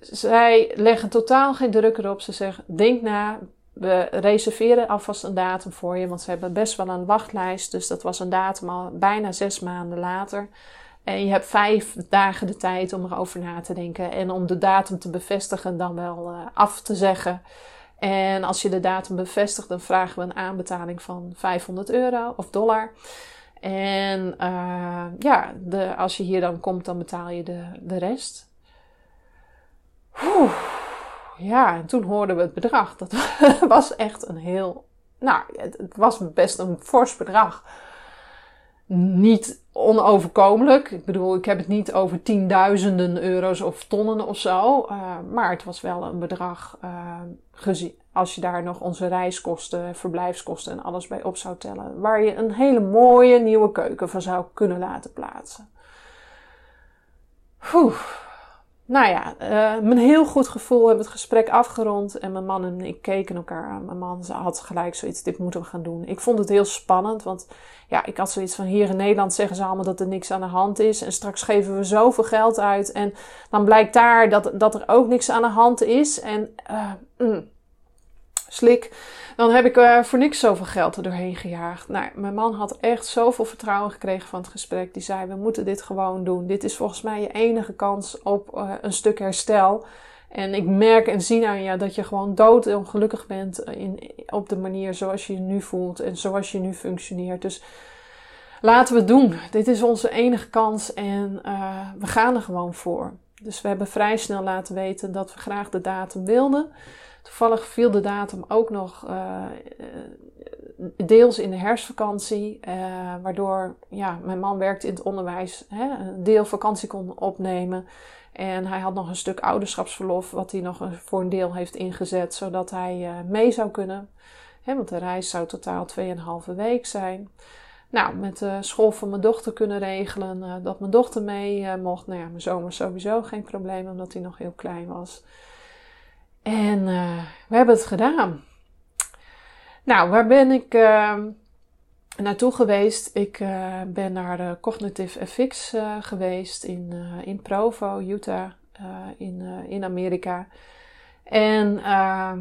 zij leggen totaal geen druk erop. Ze zeggen, denk na, we reserveren alvast een datum voor je, want ze hebben best wel een wachtlijst. Dus dat was een datum al bijna zes maanden later. En je hebt vijf dagen de tijd om erover na te denken en om de datum te bevestigen, dan wel uh, af te zeggen. En als je de datum bevestigt, dan vragen we een aanbetaling van 500 euro of dollar. En uh, ja, de, als je hier dan komt, dan betaal je de, de rest. Oeh. Ja, en toen hoorden we het bedrag. Dat [LAUGHS] was echt een heel. Nou, het, was best een fors bedrag. Niet onoverkomelijk. Ik bedoel, ik heb het niet over tienduizenden euro's of tonnen of zo. Uh, maar het was wel een bedrag. Uh, gezien, als je daar nog onze reiskosten, verblijfskosten en alles bij op zou tellen. Waar je een hele mooie nieuwe keuken van zou kunnen laten plaatsen. Oeh. Nou ja, uh, een heel goed gevoel hebben het gesprek afgerond. En mijn man en ik keken elkaar aan. Mijn man had gelijk zoiets, dit moeten we gaan doen. Ik vond het heel spannend, want ja, ik had zoiets van... Hier in Nederland zeggen ze allemaal dat er niks aan de hand is. En straks geven we zoveel geld uit. En dan blijkt daar dat, dat er ook niks aan de hand is. En uh, mm, slik dan heb ik uh, voor niks zoveel geld er doorheen gejaagd. Nou, mijn man had echt zoveel vertrouwen gekregen van het gesprek. Die zei: We moeten dit gewoon doen. Dit is volgens mij je enige kans op uh, een stuk herstel. En ik merk en zie aan je dat je gewoon dood ongelukkig bent in, op de manier zoals je je nu voelt en zoals je nu functioneert. Dus laten we het doen. Dit is onze enige kans en uh, we gaan er gewoon voor. Dus we hebben vrij snel laten weten dat we graag de datum wilden. Toevallig viel de datum ook nog uh, deels in de herfstvakantie, uh, waardoor ja, mijn man werkte in het onderwijs, hè, een deel vakantie kon opnemen. En hij had nog een stuk ouderschapsverlof, wat hij nog voor een deel heeft ingezet, zodat hij mee zou kunnen. Hè, want de reis zou totaal 2,5 week zijn. Nou, met de school van mijn dochter kunnen regelen dat mijn dochter mee mocht. Nou ja, mijn was sowieso geen probleem, omdat hij nog heel klein was. En uh, we hebben het gedaan. Nou, waar ben ik uh, naartoe geweest? Ik uh, ben naar de Cognitive FX geweest in, in Provo, Utah, in, in Amerika. En ehm,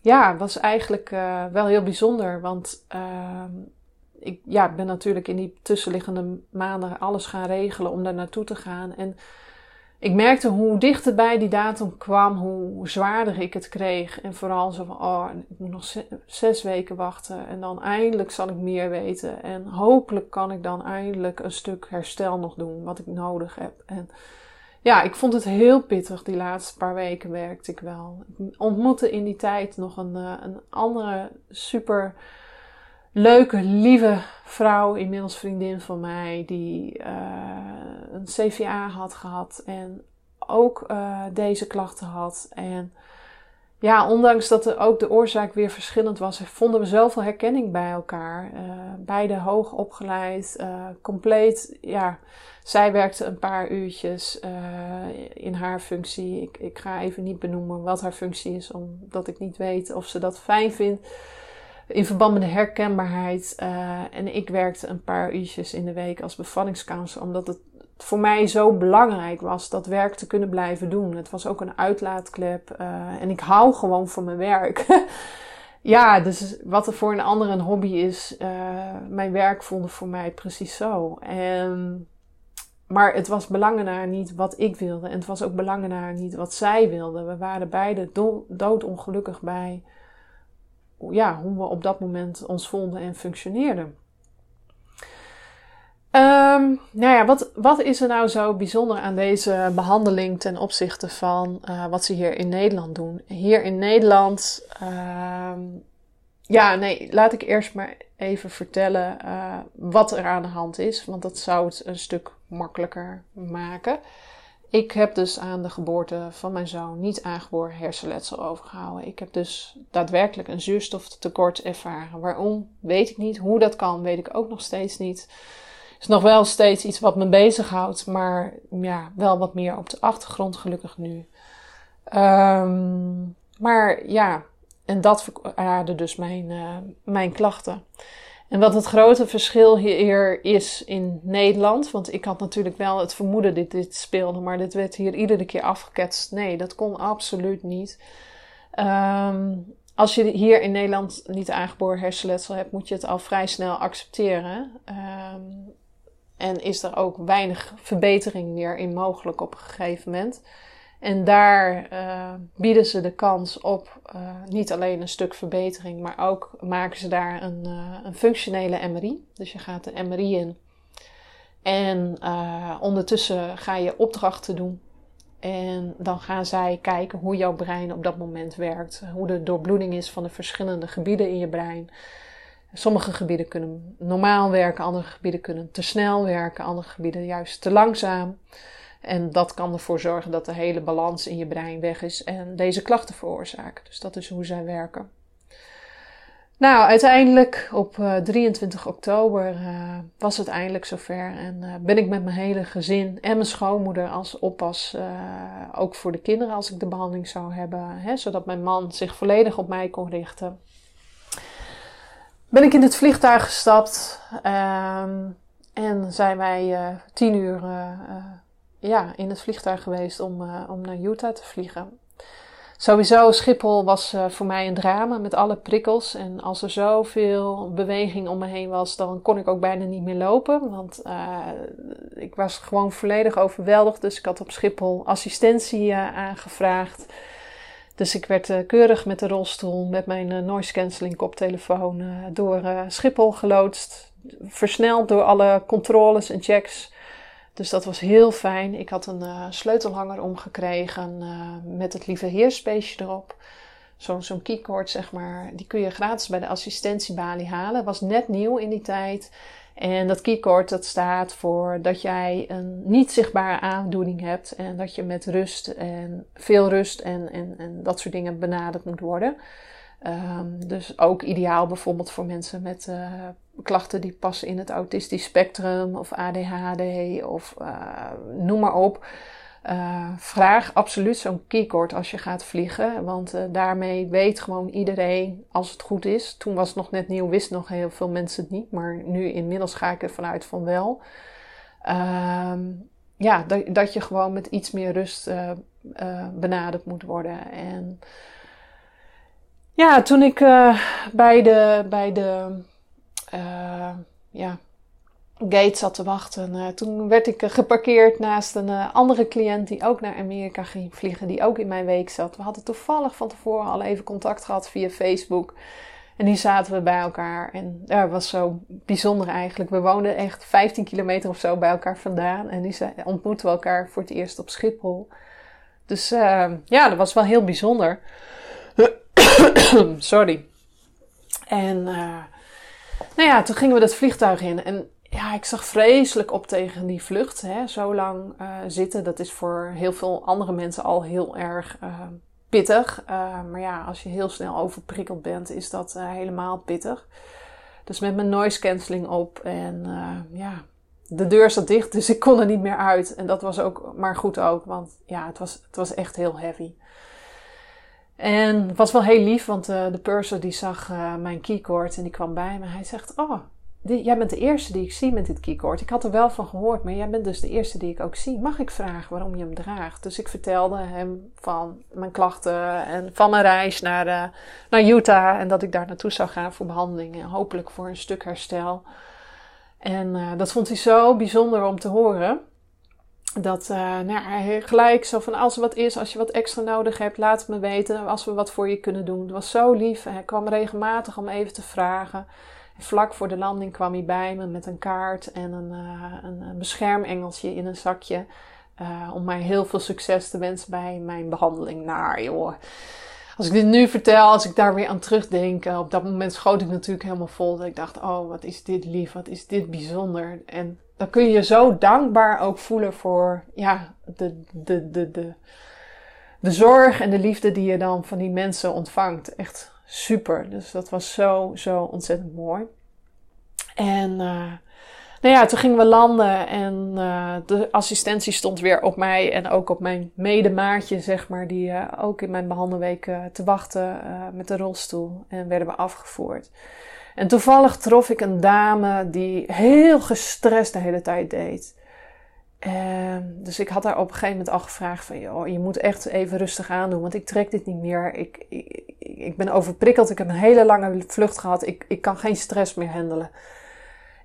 ja, was eigenlijk wel heel bijzonder, want ehm, ik ja, ben natuurlijk in die tussenliggende maanden alles gaan regelen om daar naartoe te gaan. En ik merkte hoe dichterbij die datum kwam, hoe zwaarder ik het kreeg. En vooral zo van, oh, ik moet nog zes weken wachten. En dan eindelijk zal ik meer weten. En hopelijk kan ik dan eindelijk een stuk herstel nog doen, wat ik nodig heb. En ja, ik vond het heel pittig. Die laatste paar weken werkte ik wel. Ik ontmoette in die tijd nog een, eh, een andere super leuke, lieve vrouw, inmiddels vriendin van mij, die uh, een CVA had gehad en ook uh, deze klachten had. En ja, ondanks dat er ook de oorzaak weer verschillend was, vonden we zoveel herkenning bij elkaar. Uh, beide hoog opgeleid, compleet. Ja, zij werkte een paar uurtjes in haar functie. Ik, ik ga even niet benoemen wat haar functie is, omdat ik niet weet of ze dat fijn vindt in verband met de herkenbaarheid. Uh, en ik werkte een paar uurtjes in de week als bevallingscounselor, omdat het voor mij zo belangrijk was dat werk te kunnen blijven doen. Het was ook een uitlaatklep uh, en ik hou gewoon van mijn werk. [LAUGHS] ja, dus wat er voor een ander een hobby is, uh, mijn werk voelde voor mij precies zo. En, maar het was belangenaar niet wat ik wilde en het was ook belangenaar niet wat zij wilde. We waren beide do doodongelukkig bij ja, hoe we op dat moment ons voelden en functioneerden. Um, nou ja, wat, wat is er nou zo bijzonder aan deze behandeling ten opzichte van uh, wat ze hier in Nederland doen? Hier in Nederland, uh, ja, nee, laat ik eerst maar even vertellen uh, wat er aan de hand is, want dat zou het een stuk makkelijker maken. Ik heb dus aan de geboorte van mijn zoon niet aangeboren hersenletsel overgehouden. Ik heb dus daadwerkelijk een zuurstoftekort ervaren. Waarom? Weet ik niet. Hoe dat kan, weet ik ook nog steeds niet is nog wel steeds iets wat me bezighoudt, maar ja, wel wat meer op de achtergrond gelukkig nu. Um, maar ja, en dat verklaarde dus mijn, uh, mijn klachten. En wat het grote verschil hier is in Nederland, want ik had natuurlijk wel het vermoeden dat dit speelde, maar dit werd hier iedere keer afgeketst. Nee, dat kon absoluut niet. Um, als je hier in Nederland niet aangeboren hersenletsel hebt, moet je het al vrij snel accepteren. Um, en is er ook weinig verbetering meer in mogelijk op een gegeven moment. En daar uh, bieden ze de kans op uh, niet alleen een stuk verbetering, maar ook maken ze daar een, uh, een functionele MRI. Dus je gaat de MRI in. En ondertussen ga je opdrachten doen. En dan gaan zij kijken hoe jouw brein op dat moment werkt. Hoe de doorbloeding is van de verschillende gebieden in je brein. Sommige gebieden kunnen normaal werken, andere gebieden kunnen te snel werken, andere gebieden juist te langzaam. En dat kan ervoor zorgen dat de hele balans in je brein weg is en deze klachten veroorzaken. Dus dat is hoe zij werken. Nou, uiteindelijk op uh, eh, 23 oktober uh, was het eindelijk zover. En uh, ben ik met mijn hele gezin en mijn schoonmoeder als oppas, ook voor de kinderen als ik de behandeling zou hebben. Hè, zodat mijn man zich volledig op mij kon richten ben ik in het vliegtuig gestapt um, en zijn wij tien uur ja, in het vliegtuig geweest om, om naar Utah te vliegen. Sowieso, Schiphol was voor mij een drama met alle prikkels. En als er zoveel beweging om me heen was, dan kon ik ook bijna niet meer lopen. Want ik was gewoon volledig overweldigd. Dus ik had op Schiphol assistentie aangevraagd. Dus ik werd uh, keurig met de rolstoel, met mijn uh, noise cancelling koptelefoon uh, door Schiphol geloodst. Versneld door alle controles en checks. Dus dat was heel fijn. Ik had een sleutelhanger omgekregen met het lieve heerspeesje erop. Zo'n zo'n keycord, zeg maar. Die kun je gratis bij de assistentiebalie halen. Was net nieuw in die tijd. En dat keycord dat staat voor dat jij een niet zichtbare aandoening hebt en dat je met rust en veel rust en, en, en dat soort dingen benaderd moet worden. Um, dus ook ideaal bijvoorbeeld voor mensen met uh, klachten die passen in het autistisch spectrum of ADHD of uh, noem maar op. Uh, vraag absoluut zo'n keycord als je gaat vliegen. Want daarmee weet gewoon iedereen als het goed is. Toen was het nog net nieuw, wisten nog heel veel mensen het niet. Maar nu inmiddels ga ik ervan uit van wel. Uh, ja, dat, dat je gewoon met iets meer rust benaderd moet worden. En ja, toen ik bij de, bij de ja, gate zat te wachten. Uh, toen werd ik geparkeerd naast een andere cliënt die ook naar Amerika ging vliegen, die ook in mijn week zat. We hadden toevallig van tevoren al even contact gehad via Facebook. En die zaten we bij elkaar. En dat was zo bijzonder eigenlijk. We woonden echt 15 kilometer of zo bij elkaar vandaan. En die ontmoetten we elkaar voor het eerst op Schiphol. Dus ja, dat was wel heel bijzonder. [CLEARS THROAT] Sorry. En nou ja, toen gingen we dat vliegtuig in. En ja, ik zag vreselijk op tegen die vlucht. Hè. Zo lang uh, zitten, dat is voor heel veel andere mensen al heel erg uh, pittig. Maar ja, als je heel snel overprikkeld bent, is dat helemaal pittig. Dus met mijn noise cancelling op en ja, de deur zat dicht, dus ik kon er niet meer uit. En dat was ook maar goed ook, want ja, het was, het was echt heel heavy. En het was wel heel lief, want de purser die zag mijn keycord en die kwam bij me. Hij zegt, oh, jij bent de eerste die ik zie met dit keycord. Ik had er wel van gehoord, maar jij bent dus de eerste die ik ook zie. Mag ik vragen waarom je hem draagt? Dus ik vertelde hem van mijn klachten en van mijn reis naar, uh, naar Utah. En dat ik daar naartoe zou gaan voor behandeling en hopelijk voor een stuk herstel. En dat vond hij zo bijzonder om te horen. Dat uh, nou ja, gelijk zo van als er wat is, als je wat extra nodig hebt, laat het me weten. Als we wat voor je kunnen doen. Het was zo lief. Hij kwam regelmatig om even te vragen. vlak voor de landing kwam hij bij me met een kaart en een, uh, een beschermengeltje in een zakje. Uh, om mij heel veel succes te wensen bij mijn behandeling. Nou joh, als ik dit nu vertel, als ik daar weer aan terugdenk, op dat moment schoot ik natuurlijk helemaal vol. Dat ik dacht, oh wat is dit lief, wat is dit bijzonder. En dan kun je zo dankbaar ook voelen voor ja, de, de, de, de, de zorg en de liefde die je dan van die mensen ontvangt. Echt super. Dus dat was zo, zo ontzettend mooi. En uh, nou ja, toen gingen we landen en uh, de assistentie stond weer op mij en ook op mijn medemaatje, zeg maar, die uh, ook in mijn behandelweek te wachten met de rolstoel. En werden we afgevoerd. En toevallig trof ik een dame die heel gestrest de hele tijd deed. En dus ik had haar op een gegeven moment al gevraagd van, joh, je moet echt even rustig aandoen, want ik trek dit niet meer. Ik, ik, ik ben overprikkeld, ik heb een hele lange vlucht gehad, ik, ik kan geen stress meer handelen.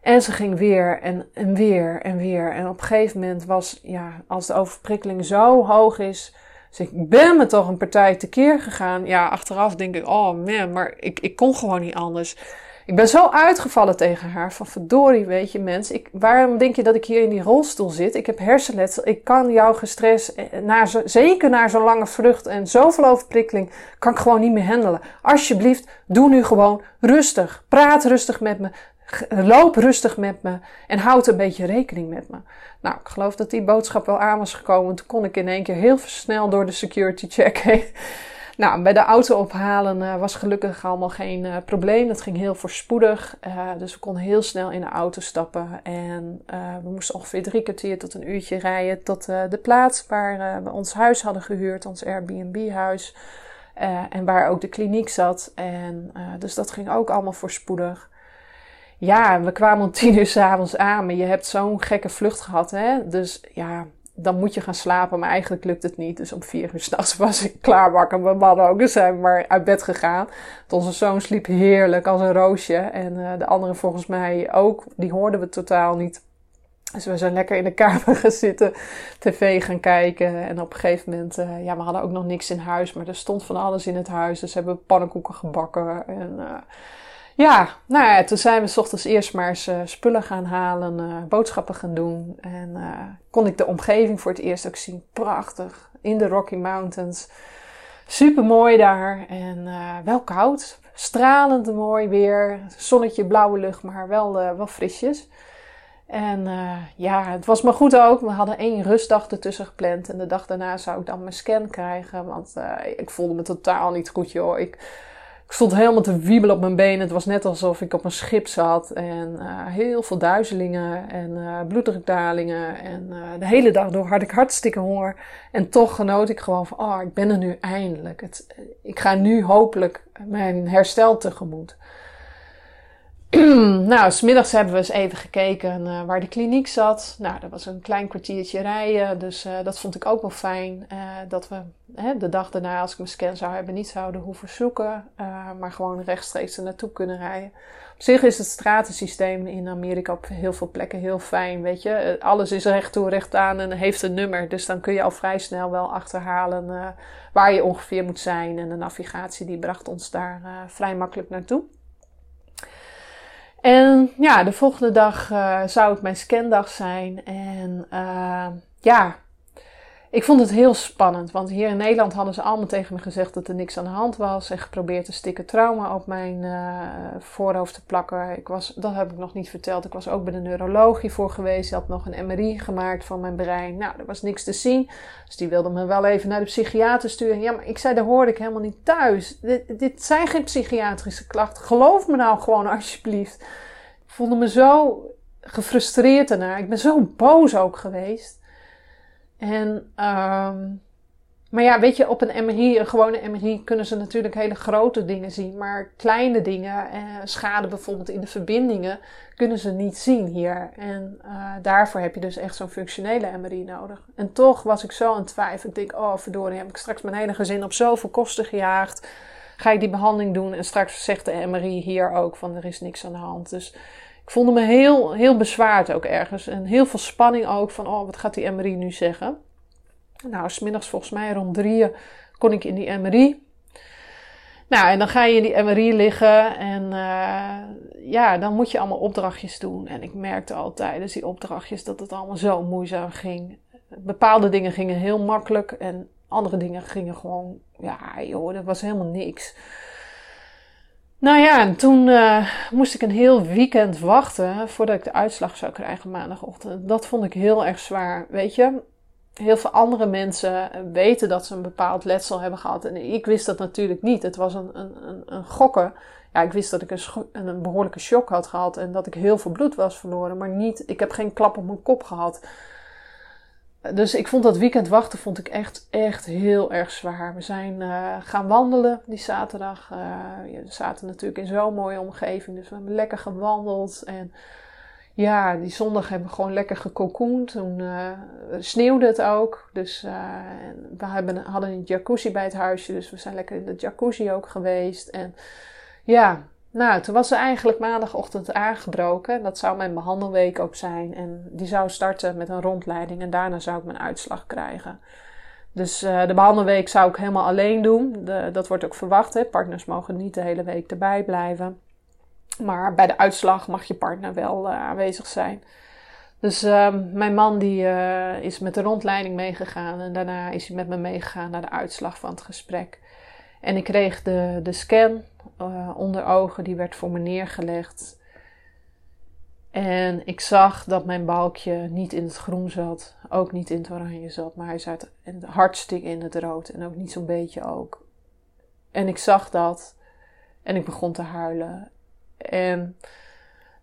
En ze ging weer en, en weer en weer. En op een gegeven moment was, ja, als de overprikkeling zo hoog is, dus ik ben me toch een partij tekeer gegaan. Ja, achteraf denk ik, oh man, maar ik, ik kon gewoon niet anders. Ik ben zo uitgevallen tegen haar van verdorie, weet je mens. Ik, waarom denk je dat ik hier in die rolstoel zit? Ik heb hersenletsel. Ik kan jouw gestres, eh, zo, zeker na zo'n lange vlucht en zoveel overprikkeling, kan ik gewoon niet meer handelen. Alsjeblieft, doe nu gewoon rustig. Praat rustig met me. Loop rustig met me en houd een beetje rekening met me. Nou, ik geloof dat die boodschap wel aan was gekomen. Toen kon ik in één keer heel snel door de security check heen. [LAUGHS] Nou, bij de auto ophalen uh, was gelukkig allemaal geen uh, probleem. Dat ging heel voorspoedig. Uh, dus we konden heel snel in de auto stappen. En we moesten ongeveer drie kwartier tot een uurtje rijden tot de plaats waar we ons huis hadden gehuurd, ons Airbnb-huis. en waar ook de kliniek zat. En dus dat ging ook allemaal voorspoedig. Ja, we kwamen om tien uur s'avonds aan, maar je hebt zo'n gekke vlucht gehad, hè? Dus ja, dan moet je gaan slapen, maar eigenlijk lukt het niet. Dus om vier uur [LAUGHS] s'nachts was ik klaar wakker. Mijn man ook, zijn we maar uit bed gegaan. onze zoon sliep heerlijk als een roosje. En uh, de andere volgens mij ook. Die hoorden we totaal niet. Dus we zijn lekker in de [LAUGHS] kamer gaan zitten, tv gaan kijken. En op een gegeven moment, uh, ja, we hadden ook nog niks in huis. Maar er stond van alles in het huis. Dus hebben we pannenkoeken gebakken. En... ja, nou ja, toen zijn we s ochtends eerst maar eens uh, spullen gaan halen, uh, boodschappen gaan doen. En uh, kon ik de omgeving voor het eerst ook zien. Prachtig, in de Rocky Mountains. Super mooi daar en wel koud. Stralend mooi weer. Zonnetje, blauwe lucht, maar wel, wel frisjes. En ja, het was maar goed ook. We hadden één rustdag ertussen gepland. En de dag daarna zou ik dan mijn scan krijgen. Want ik voelde me totaal niet goed, joh. Ik ik stond helemaal te wiebelen op mijn benen. Het was net alsof ik op een schip zat. En uh, heel veel duizelingen en uh, bloeddrukdalingen. En uh, de hele dag door had ik hartstikke honger. En toch genoot ik gewoon van, oh, ik ben er nu eindelijk. Ik ga nu hopelijk mijn herstel tegemoet. [CLEARS THROAT] nou, smiddags hebben we eens even gekeken uh, waar de kliniek zat. Nou, dat was een klein kwartiertje rijden, dus uh, dat vond ik ook wel fijn. Uh, dat we hè, de dag daarna, als ik mijn scan zou hebben, niet zouden hoeven zoeken, maar gewoon rechtstreeks er naartoe kunnen rijden. Op zich is het stratensysteem in Amerika op heel veel plekken heel fijn, weet je. Alles is recht toe, recht aan en heeft een nummer. Dus dan kun je al vrij snel wel achterhalen waar je ongeveer moet zijn. En de navigatie die bracht ons daar vrij makkelijk naartoe. En ja, de volgende dag uh, zou het mijn scandag zijn. En uh, ja, ik vond het heel spannend. Want hier in Nederland hadden ze allemaal tegen me gezegd dat er niks aan de hand was. En geprobeerd een stikke trauma op mijn uh, voorhoofd te plakken. Ik was, dat heb ik nog niet verteld. Ik was ook bij de neuroloog hiervoor geweest. Die had nog een MRI gemaakt van mijn brein. Nou, er was niks te zien. Dus die wilde me wel even naar de psychiater sturen. Ja, maar ik zei, daar hoorde ik helemaal niet thuis. Dit, dit zijn geen psychiatrische klachten. Geloof me nou gewoon alsjeblieft. Ik voelde me zo gefrustreerd daarna. Ik ben zo boos ook geweest. En, um, maar ja, weet je, op een MRI, een gewone MRI, kunnen ze natuurlijk hele grote dingen zien. Maar kleine dingen, eh, schade bijvoorbeeld in de verbindingen, kunnen ze niet zien hier. En uh, daarvoor heb je dus echt zo'n functionele MRI nodig. En toch was ik zo aan het twijfelen. Ik denk, oh verdorie, heb ik straks mijn hele gezin op zoveel kosten gejaagd. Ga ik die behandeling doen en straks zegt de MRI hier ook van er is niks aan de hand. Dus voelde me heel, heel bezwaard ook ergens. En heel veel spanning ook van, oh, wat gaat die MRI nu zeggen? Nou, smiddags volgens mij rond drieën kon ik in die MRI. Nou, en dan ga je in die MRI liggen en uh, ja, dan moet je allemaal opdrachtjes doen. En ik merkte al tijdens die opdrachtjes dat het allemaal zo moeizaam ging. Bepaalde dingen gingen heel makkelijk en andere dingen gingen gewoon, ja joh, dat was helemaal niks. Nou ja, en toen uh, moest ik een heel weekend wachten voordat ik de uitslag zou krijgen maandagochtend. Dat vond ik heel erg zwaar. Weet je, heel veel andere mensen weten dat ze een bepaald letsel hebben gehad. En ik wist dat natuurlijk niet. Het was een, een, een, een gokken. Ja, ik wist dat ik een, een behoorlijke shock had gehad en dat ik heel veel bloed was verloren. Maar niet, ik heb geen klap op mijn kop gehad. Dus ik vond dat weekend wachten vond ik echt, echt heel erg zwaar. We zijn uh, gaan wandelen die zaterdag. Uh, we zaten natuurlijk in zo'n mooie omgeving. Dus we hebben lekker gewandeld. En ja, die zondag hebben we gewoon lekker gecocoend. Toen uh, sneeuwde het ook. Dus we hebben, hadden een jacuzzi bij het huisje. Dus we zijn lekker in de jacuzzi ook geweest. En ja, nou, toen was ze eigenlijk maandagochtend aangebroken. Dat zou mijn behandelweek ook zijn. En die zou starten met een rondleiding. En daarna zou ik mijn uitslag krijgen. Dus uh, de behandelweek zou ik helemaal alleen doen. Dat wordt ook verwacht. Hè? Partners mogen niet de hele week erbij blijven. Maar bij de uitslag mag je partner wel uh, aanwezig zijn. Dus uh, mijn man die, uh, is met de rondleiding meegegaan. En daarna is hij met me meegegaan naar de uitslag van het gesprek. En ik kreeg de, de scan uh, onder ogen, die werd voor me neergelegd. En ik zag dat mijn balkje niet in het groen zat, ook niet in het oranje zat, maar hij zat hartstikke in het rood en ook niet zo'n beetje ook. En ik zag dat en ik begon te huilen. En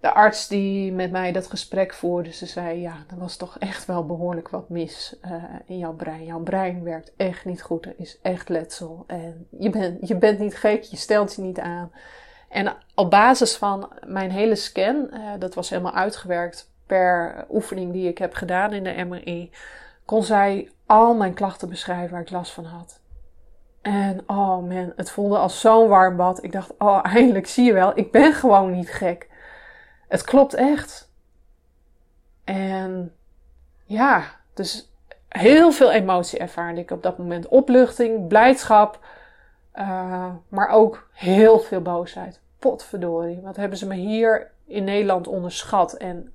de arts die met mij dat gesprek voerde, ze zei: Ja, er was toch echt wel behoorlijk wat mis uh, in jouw brein. Jouw brein werkt echt niet goed. Er is echt letsel. En je, bent je bent niet gek, je stelt je niet aan. En op basis van mijn hele scan, uh, dat was helemaal uitgewerkt per oefening die ik heb gedaan in de MRI, kon zij al mijn klachten beschrijven waar ik last van had. En oh man, het voelde als zo'n warm bad. Ik dacht, oh eindelijk zie je wel, ik ben gewoon niet gek. Het klopt echt. En ja, dus heel veel emotie ervaarde ik op dat moment. Opluchting, blijdschap, uh, maar ook heel veel boosheid. Potverdorie, wat hebben ze me hier in Nederland onderschat? En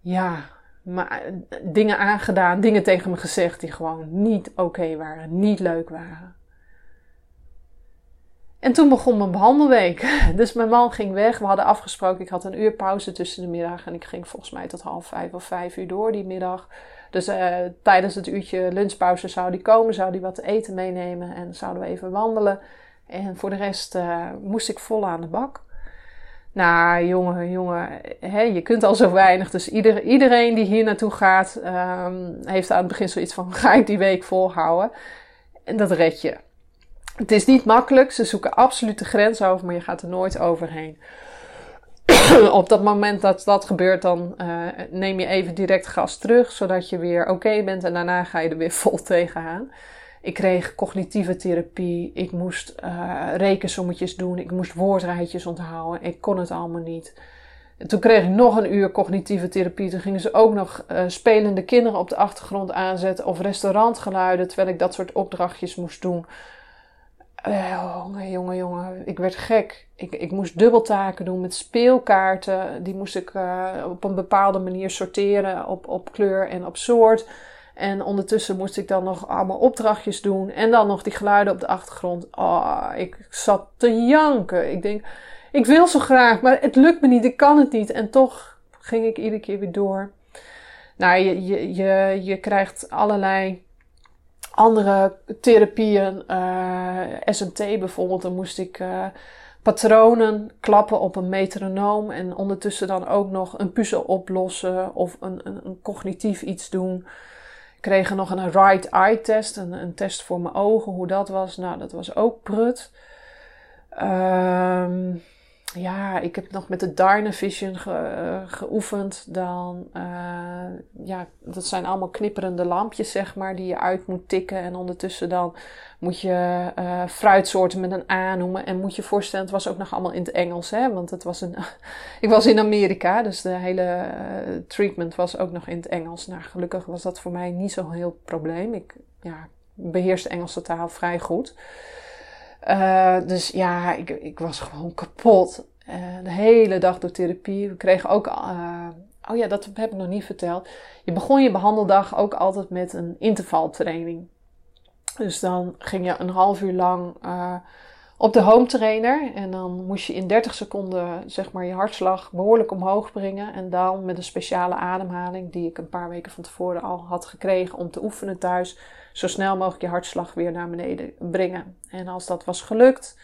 ja, maar, dingen aangedaan, dingen tegen me gezegd die gewoon niet oké waren, niet leuk waren. En toen begon mijn behandelweek. [LAUGHS] Dus mijn man ging weg. We hadden afgesproken, ik had een uur pauze tussen de middag. En ik ging volgens mij tot half vijf of vijf uur door die middag. Dus uh, tijdens het uurtje lunchpauze zou die komen, zou die wat te eten meenemen. En zouden we even wandelen. En voor de rest uh, moest ik vol aan de bak. Nou, jongen, jongen, hè, je kunt al zo weinig. Dus ieder, iedereen die hier naartoe gaat, um, heeft aan het begin zoiets van: [LAUGHS] ga ik die week volhouden? En dat red je. Het is niet makkelijk, ze zoeken absoluut de grens over, maar je gaat er nooit overheen. [CLEARS THROAT] Op dat moment dat dat gebeurt, dan uh, neem je even direct gas terug, zodat je weer oké bent en daarna ga je er weer [LAUGHS] vol tegenaan. Ik kreeg cognitieve therapie, ik moest uh, rekensommetjes doen, ik moest woordrijtjes onthouden, ik kon het allemaal niet. En toen kreeg ik nog een uur cognitieve therapie. Toen gingen ze ook nog uh, spelende kinderen op de achtergrond aanzetten of restaurantgeluiden, terwijl ik dat soort opdrachtjes moest doen. Uh, jongen, jongen, jongen. Ik werd gek. Ik, ik moest dubbeltaken doen met speelkaarten. Die moest ik uh, op een bepaalde manier sorteren op, op kleur en op soort. En ondertussen moest ik dan nog allemaal opdrachtjes doen. En dan nog die geluiden op de achtergrond. Oh, ik zat te janken. Ik denk, ik wil zo graag, maar het lukt me niet. Ik kan het niet. En toch ging ik iedere keer weer door. Nou, je, je, je, je krijgt allerlei andere therapieën, uh, eh, SMT bijvoorbeeld, dan moest ik uh, patronen klappen op een metronoom en ondertussen dan ook nog een puzzel oplossen of een, een, een cognitief iets doen. Ik kreeg nog een right eye test, een, een, test voor mijn ogen, hoe dat was. Nou, dat was ook prut. Um, ja, ik heb nog met de Dynavision ge, uh, geoefend. Dan, uh, ja, dat zijn allemaal knipperende lampjes, zeg maar, die je uit moet tikken. En ondertussen dan moet je uh, fruitsoorten met een A noemen. En moet je voorstellen, het was ook nog allemaal in het Engels, hè. Want het was een, [LAUGHS] ik was in Amerika, dus de hele treatment was ook nog in het Engels. Nou, gelukkig was dat voor mij niet zo'n heel probleem. Ik, ja, beheers de Engelse taal vrij goed. Uh, dus ja, ik, ik was gewoon kapot. Uh, de hele dag door therapie. We kregen ook. Uh, oh ja, dat heb ik nog niet verteld. Je begon je behandeldag ook altijd met een intervaltraining. Dus dan ging je een half uur lang op de home trainer. En dan moest je in 30 seconden zeg maar, je hartslag behoorlijk omhoog brengen. En dan met een speciale ademhaling, die ik een paar weken van tevoren al had gekregen om te oefenen thuis, zo snel mogelijk je hartslag weer naar beneden brengen. En als dat was gelukt,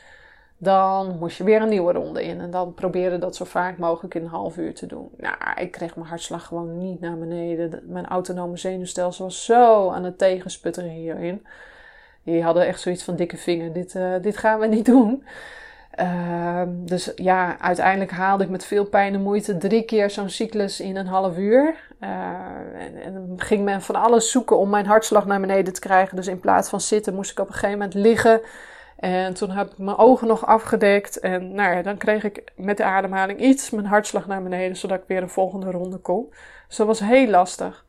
dan moest je weer een nieuwe ronde in. En dan probeerde dat zo vaak mogelijk in een half uur te doen. Nou, ik kreeg mijn hartslag gewoon niet naar beneden. Mijn autonome zenuwstelsel was zo aan het tegensputteren hierin. Die hadden echt zoiets van dikke vinger. Dit, uh, dit gaan we niet doen. Uh, dus ja, uiteindelijk haalde ik met veel pijn en moeite drie keer zo'n cyclus in een half uur. Uh, en, en ging men van alles zoeken om mijn hartslag naar beneden te krijgen. Dus in plaats van zitten moest ik op een gegeven moment liggen. En toen heb ik mijn ogen nog afgedekt. En nou ja, dan kreeg ik met de ademhaling iets mijn hartslag naar beneden, zodat ik weer een volgende ronde kon. Dus dat was heel lastig.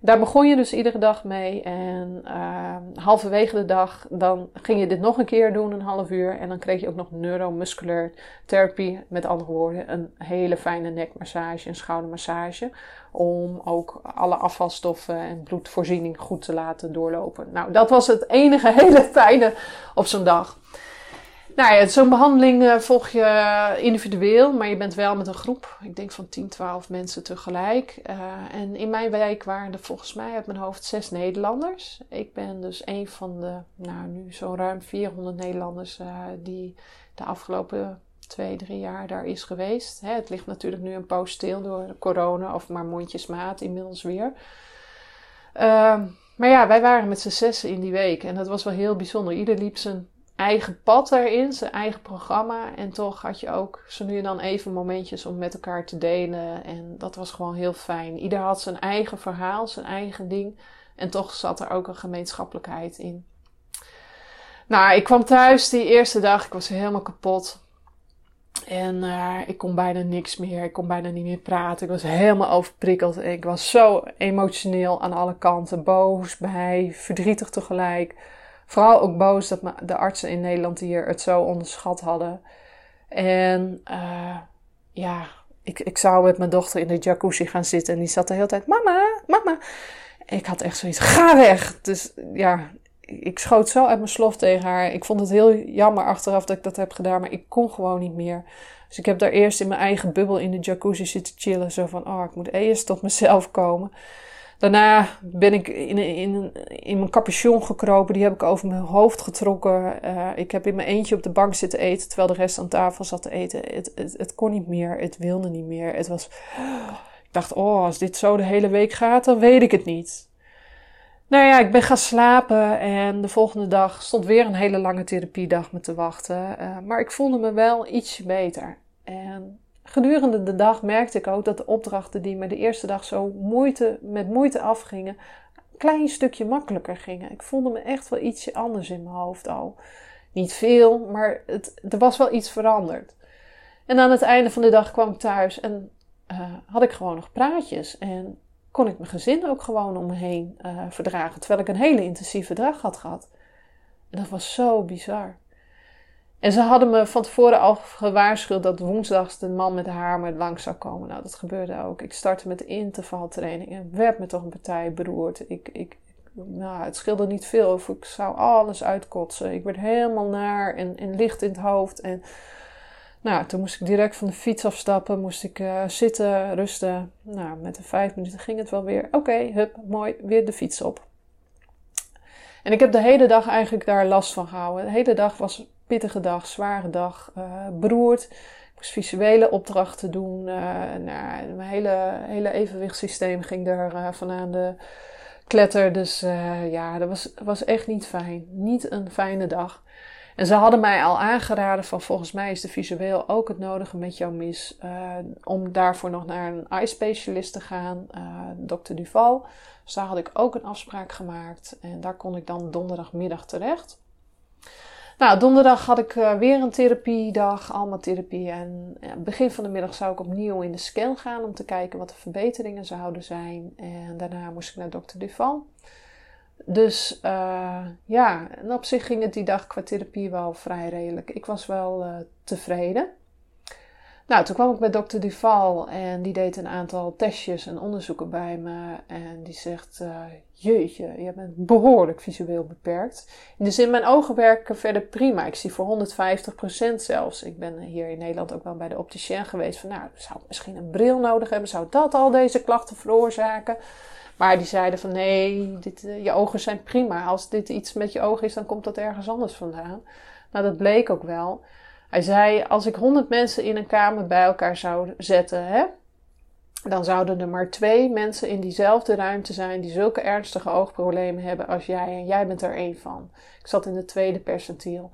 Daar begon je dus iedere dag mee. En uh, halverwege de dag, dan ging je dit nog een keer doen, een half uur. En dan kreeg je ook nog neuromuscular therapie. Met andere woorden, een hele fijne nekmassage en schoudermassage. Om ook alle afvalstoffen en bloedvoorziening goed te laten doorlopen. Nou, dat was het enige [LAUGHS] hele fijne op zo'n dag. Nou ja, zo'n behandeling uh, volg je individueel, maar je bent wel met een groep. Ik denk van 10, 12 mensen tegelijk. Uh, en in mijn wijk waren er volgens mij uit mijn hoofd zes Nederlanders. Ik ben dus een van de, nou nu zo'n ruim 400 Nederlanders uh, die de afgelopen twee, drie jaar daar is geweest. Hè, het ligt natuurlijk nu een poos stil door corona of maar mondjesmaat inmiddels weer. Ehm, maar ja, wij waren met z'n zessen in die week en dat was wel heel bijzonder. Ieder liep zijn eigen pad daarin, zijn eigen programma. En toch had je ook zo nu en dan even momentjes om met elkaar te delen. En dat was gewoon heel fijn. Ieder had zijn eigen verhaal, zijn eigen ding. En toch zat er ook een gemeenschappelijkheid in. Nou, ik kwam thuis die eerste dag. Ik was helemaal kapot. En uh, ik kon bijna niks meer. Ik kon bijna niet meer praten. Ik was helemaal overprikkeld. Ik was zo emotioneel aan alle kanten. Boos, bij, verdrietig tegelijk vooral ook boos dat de artsen in Nederland hier het zo onderschat hadden. En uh, ja, ik, ik zou met mijn dochter in de jacuzzi gaan zitten en die zat de hele tijd: Mama, mama. Ik had echt zoiets: ga weg. Dus ja, ik schoot zo uit mijn slof tegen haar. Ik vond het heel jammer achteraf dat ik dat heb gedaan, maar ik kon gewoon niet meer. Dus ik heb daar eerst in mijn eigen bubbel in de jacuzzi zitten chillen. Zo van: oh, ik moet eerst tot mezelf komen. Daarna ben ik in, in, in mijn capuchon gekropen. Die heb ik over mijn hoofd getrokken. Uh, ik heb in mijn eentje op de bank zitten eten. Terwijl de rest aan tafel zat te eten. Het, het, kon niet meer. Het wilde niet meer. Het was. Ik dacht, oh, als dit zo de hele week gaat, dan weet ik het niet. Nou ja, ik ben gaan slapen. En de volgende dag stond weer een hele lange therapiedag me te wachten. Uh, maar ik voelde me wel ietsje beter. En gedurende de dag merkte ik ook dat de opdrachten die me de eerste dag zo moeite, met moeite afgingen, een klein stukje makkelijker gingen. Ik voelde me echt wel ietsje anders in mijn hoofd al. Niet veel, maar het, er was wel iets veranderd. En aan het einde van de dag kwam ik thuis en uh, had ik gewoon nog praatjes. En kon ik mijn gezin ook gewoon om me heen uh, verdragen. Terwijl ik een hele intensieve dag had gehad. En dat was zo bizar. En ze hadden me van tevoren al gewaarschuwd dat woensdags de man met de hamer langs zou komen. Nou, dat gebeurde ook. Ik startte met de intervaltraining en werd me toch een partij beroerd. Ik, ik, nou, het scheelde niet veel of ik zou alles uitkotsen. Ik werd helemaal naar en, en licht in het hoofd. En nou, toen moest ik direct van de fiets afstappen, moest ik uh, zitten, rusten. Nou, met de vijf minuten ging het wel weer. Oké, hup, mooi, weer de fiets op. En ik heb de hele dag eigenlijk daar last van gehouden. De hele dag was pittige dag, zware dag, uh, beroerd. Ik moest visuele opdrachten doen. Nou, mijn hele, hele evenwichtssysteem ging er uh, van aan de kletter. Dus ja, dat was, was echt niet fijn. Niet een fijne dag. En ze hadden mij al aangeraden van volgens mij is de visueel ook het nodige met jouw mis. Om daarvoor nog naar een eye specialist te gaan, uh, dokter Duval. Dus daar had ik ook een afspraak gemaakt. En daar kon ik dan donderdagmiddag terecht. Nou, donderdag had ik uh, weer een therapiedag, allemaal therapie. En begin van de middag zou ik opnieuw in de scan gaan om te kijken wat de verbeteringen zouden zijn. En daarna moest ik naar dokter Duval. Dus uh, ja, en op zich ging het die dag qua therapie wel vrij redelijk. Ik was wel uh, tevreden. Nou, toen kwam ik bij dokter Duval en die deed een aantal testjes en onderzoeken bij me. En die zegt, uh, jeetje, je bent behoorlijk visueel beperkt. In de zin, mijn ogen werken verder prima. Ik zie voor 150% zelfs. Ik ben hier in Nederland ook wel bij de opticien geweest. Van, nou, zou ik misschien een bril nodig hebben? Zou dat al deze klachten veroorzaken? Maar die zeiden van nee, dit, eh, je ogen zijn prima. Als dit iets met je ogen is, dan komt dat ergens anders vandaan. Nou, dat bleek ook wel. Hij zei, als ik honderd mensen in een kamer bij elkaar zou zetten, hè, dan zouden er maar twee mensen in diezelfde ruimte zijn die zulke ernstige oogproblemen hebben als jij. En jij bent er één van. Ik zat in de tweede percentiel.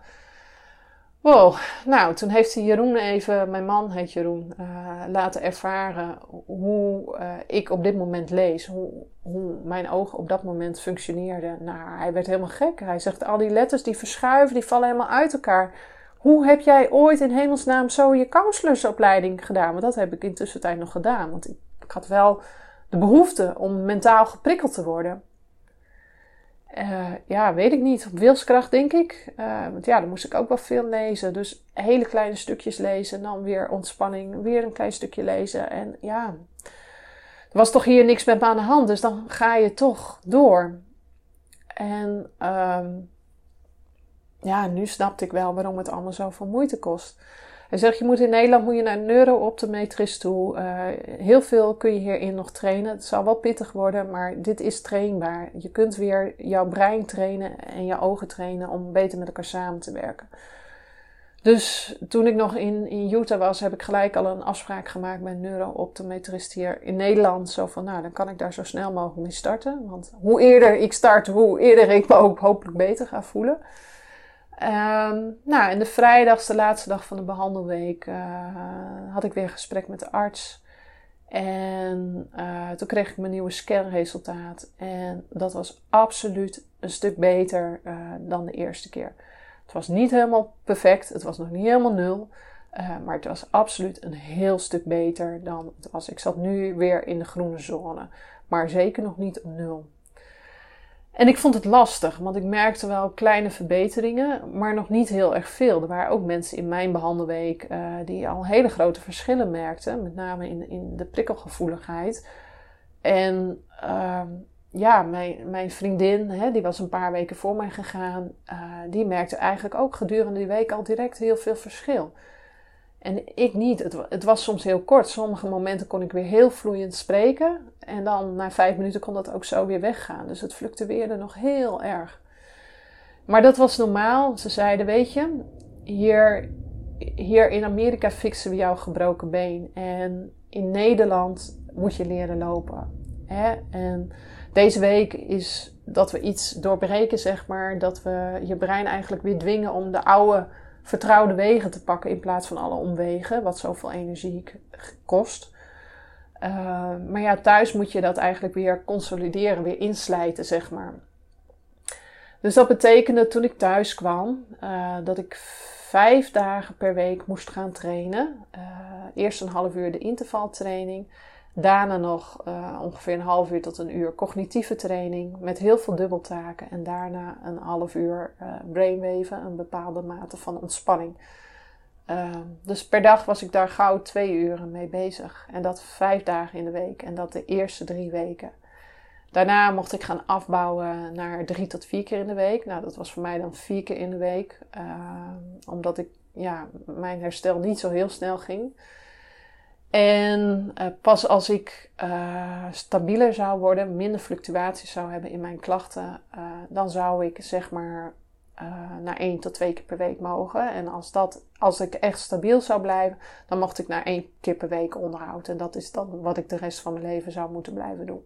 Wow, nou, toen heeft hij Jeroen even, mijn man heet Jeroen, uh, laten ervaren hoe uh, ik op dit moment lees. Hoe, hoe mijn ogen op dat moment functioneerden. Nou, hij werd helemaal gek. Hij zegt, al die letters die verschuiven, die vallen helemaal uit elkaar. Hoe heb jij ooit in hemelsnaam zo je counselor'sopleiding gedaan? Want dat heb ik intussen tijd nog gedaan. Want ik, ik had wel de behoefte om mentaal geprikkeld te worden. Uh, ja, weet ik niet. Op wilskracht denk ik. Uh, want ja, dan moest ik ook wel veel lezen. Dus hele kleine stukjes lezen. Dan weer ontspanning. Weer een klein stukje lezen. En ja, er was toch hier niks met me aan de hand. Dus dan ga je toch door. En um, ja, nu snapte ik wel waarom het allemaal zoveel moeite kost. Hij zegt, je moet in Nederland moet je naar een neurooptometrist toe. Uh, heel veel kun je hierin nog trainen. Het zal wel pittig worden, maar dit is trainbaar. Je kunt weer jouw brein trainen en je ogen trainen om beter met elkaar samen te werken. Dus toen ik nog in, in Utah was, heb ik gelijk al een afspraak gemaakt met een neurooptometrist hier in Nederland. Zo van, nou, dan kan ik daar zo snel mogelijk mee starten. Want hoe eerder ik start, hoe eerder ik me ook hopelijk beter ga voelen. Um, nou, en de vrijdag, de laatste dag van de behandelweek, uh, had ik weer een gesprek met de arts. En uh, toen kreeg ik mijn nieuwe scanresultaat. En dat was absoluut een stuk beter uh, dan de eerste keer. Het was niet helemaal perfect, het was nog niet helemaal nul. maar het was absoluut een heel stuk beter dan het was. Ik zat nu weer in de groene zone, maar zeker nog niet op nul. En ik vond het lastig, want ik merkte wel kleine verbeteringen, maar nog niet heel erg veel. Er waren ook mensen in mijn behandelweek uh, die al hele grote verschillen merkten, met name in, in de prikkelgevoeligheid. En uh, ja, mijn, mijn vriendin, hè, die was een paar weken voor mij gegaan, uh, die merkte eigenlijk ook gedurende die week al direct heel veel verschil. En ik niet. Het, het, was soms heel kort. Sommige momenten kon ik weer heel vloeiend spreken. En dan na vijf minuten kon dat ook zo weer weggaan. Dus het fluctueerde nog heel erg. Maar dat was normaal. Ze zeiden, weet je, hier, hier in Amerika fixen we jouw gebroken been. En in Nederland moet je leren lopen. Hè? En deze week is dat we iets doorbreken, zeg maar. Dat we je brein eigenlijk weer dwingen om de oude vertrouwde wegen te pakken in plaats van alle omwegen, wat zoveel energie kost. Uh, maar ja, thuis moet je dat eigenlijk weer consolideren, weer inslijten, zeg maar. Dus dat betekende toen ik thuis kwam, uh, dat ik vijf dagen per week moest gaan trainen. Uh, eerst een half uur de intervaltraining. Daarna nog uh, ongeveer een half uur tot een uur cognitieve training met heel veel dubbeltaken. En daarna een half uur uh, brainwaven, een bepaalde mate van ontspanning. Uh, dus per dag was ik daar gauw twee uren mee bezig. En dat vijf dagen in de week. En dat de eerste drie weken. Daarna mocht ik gaan afbouwen naar drie tot vier keer in de week. Nou, dat was voor mij dan vier keer in de week. omdat ik, ja, mijn herstel niet zo heel snel ging. En uh, pas als ik uh, stabieler zou worden, minder fluctuaties zou hebben in mijn klachten, uh, dan zou ik zeg maar naar één tot twee keer per week mogen. En als, dat, als ik echt stabiel zou blijven, dan mocht ik naar één keer per week onderhoud. En dat is dan wat ik de rest van mijn leven zou moeten blijven doen.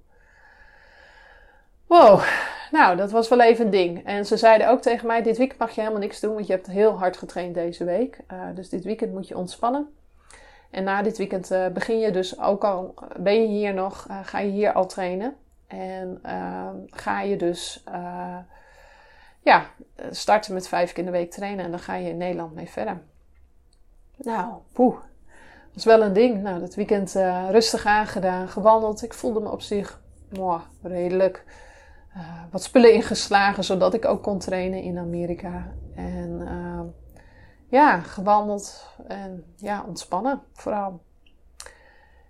Wow, nou, dat was wel even een ding. En ze zeiden ook tegen mij: Dit weekend mag je helemaal niks doen, want je hebt heel hard getraind deze week. Dus dit weekend moet je ontspannen. En na dit weekend uh, begin je dus ook al, ben je hier nog, uh, ga je hier al trainen. En ehm, ga je dus ja, starten met vijf keer in de week trainen en dan ga je in Nederland mee verder. Nou, poeh, dat is wel een ding. Nou, dat weekend rustig aangedaan, gewandeld. Ik voelde me op zich redelijk wat spullen ingeslagen, zodat ik ook kon trainen in Amerika. En uh, ja, gewandeld en ja, ontspannen vooral.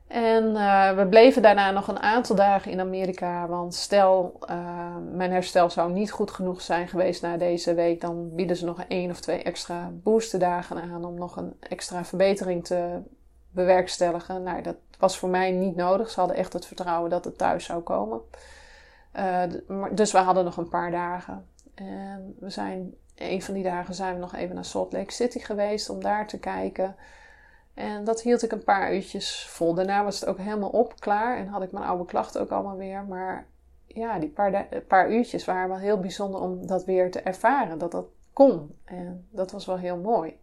En uh, we bleven daarna nog een aantal dagen in Amerika. Want stel, mijn herstel zou niet goed genoeg zijn geweest na deze week. Dan bieden ze nog één of twee extra boosterdagen aan om nog een extra verbetering te bewerkstelligen. Nou, dat was voor mij niet nodig. Ze hadden echt het vertrouwen dat het thuis zou komen. Uh, dus we hadden nog een paar dagen. En we zijn, een van die dagen zijn we nog even naar Salt Lake City geweest om daar te kijken. En dat hield ik een paar uurtjes vol. Daarna was het ook helemaal op, klaar. En had ik mijn oude klachten ook allemaal weer. Maar ja, die paar, paar uurtjes waren wel heel bijzonder om dat weer te ervaren. Dat dat kon. En dat was wel heel mooi.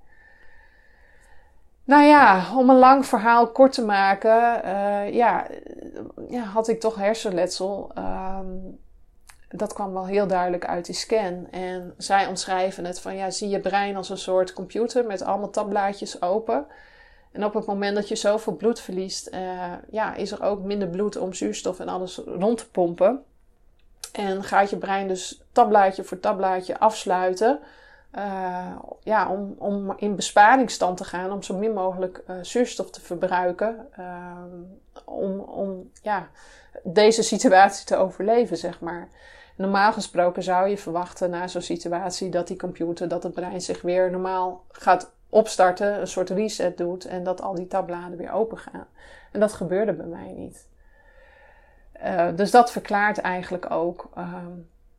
Nou ja, om een lang verhaal kort te maken, uh, ja, ja, had ik toch hersenletsel. Um, dat kwam wel heel duidelijk uit die scan. En zij omschrijven het van, ja, zie je brein als een soort computer met allemaal tabblaadjes open. En op het moment dat je zoveel bloed verliest, uh, ja, is er ook minder bloed om zuurstof en alles rond te pompen. En gaat je brein dus tabblaadje voor tabblaadje afsluiten. Uh, ja, om, om in besparingsstand te gaan, om zo min mogelijk uh, zuurstof te verbruiken. Om om ja, deze situatie te [LAUGHS] overleven, zeg maar. Normaal gesproken zou je verwachten na zo'n situatie dat die computer, dat het brein zich weer normaal gaat opstarten, een soort reset doet en dat al die tabbladen weer open gaan. En dat gebeurde bij mij niet. Uh, dus dat verklaart eigenlijk ook ehm,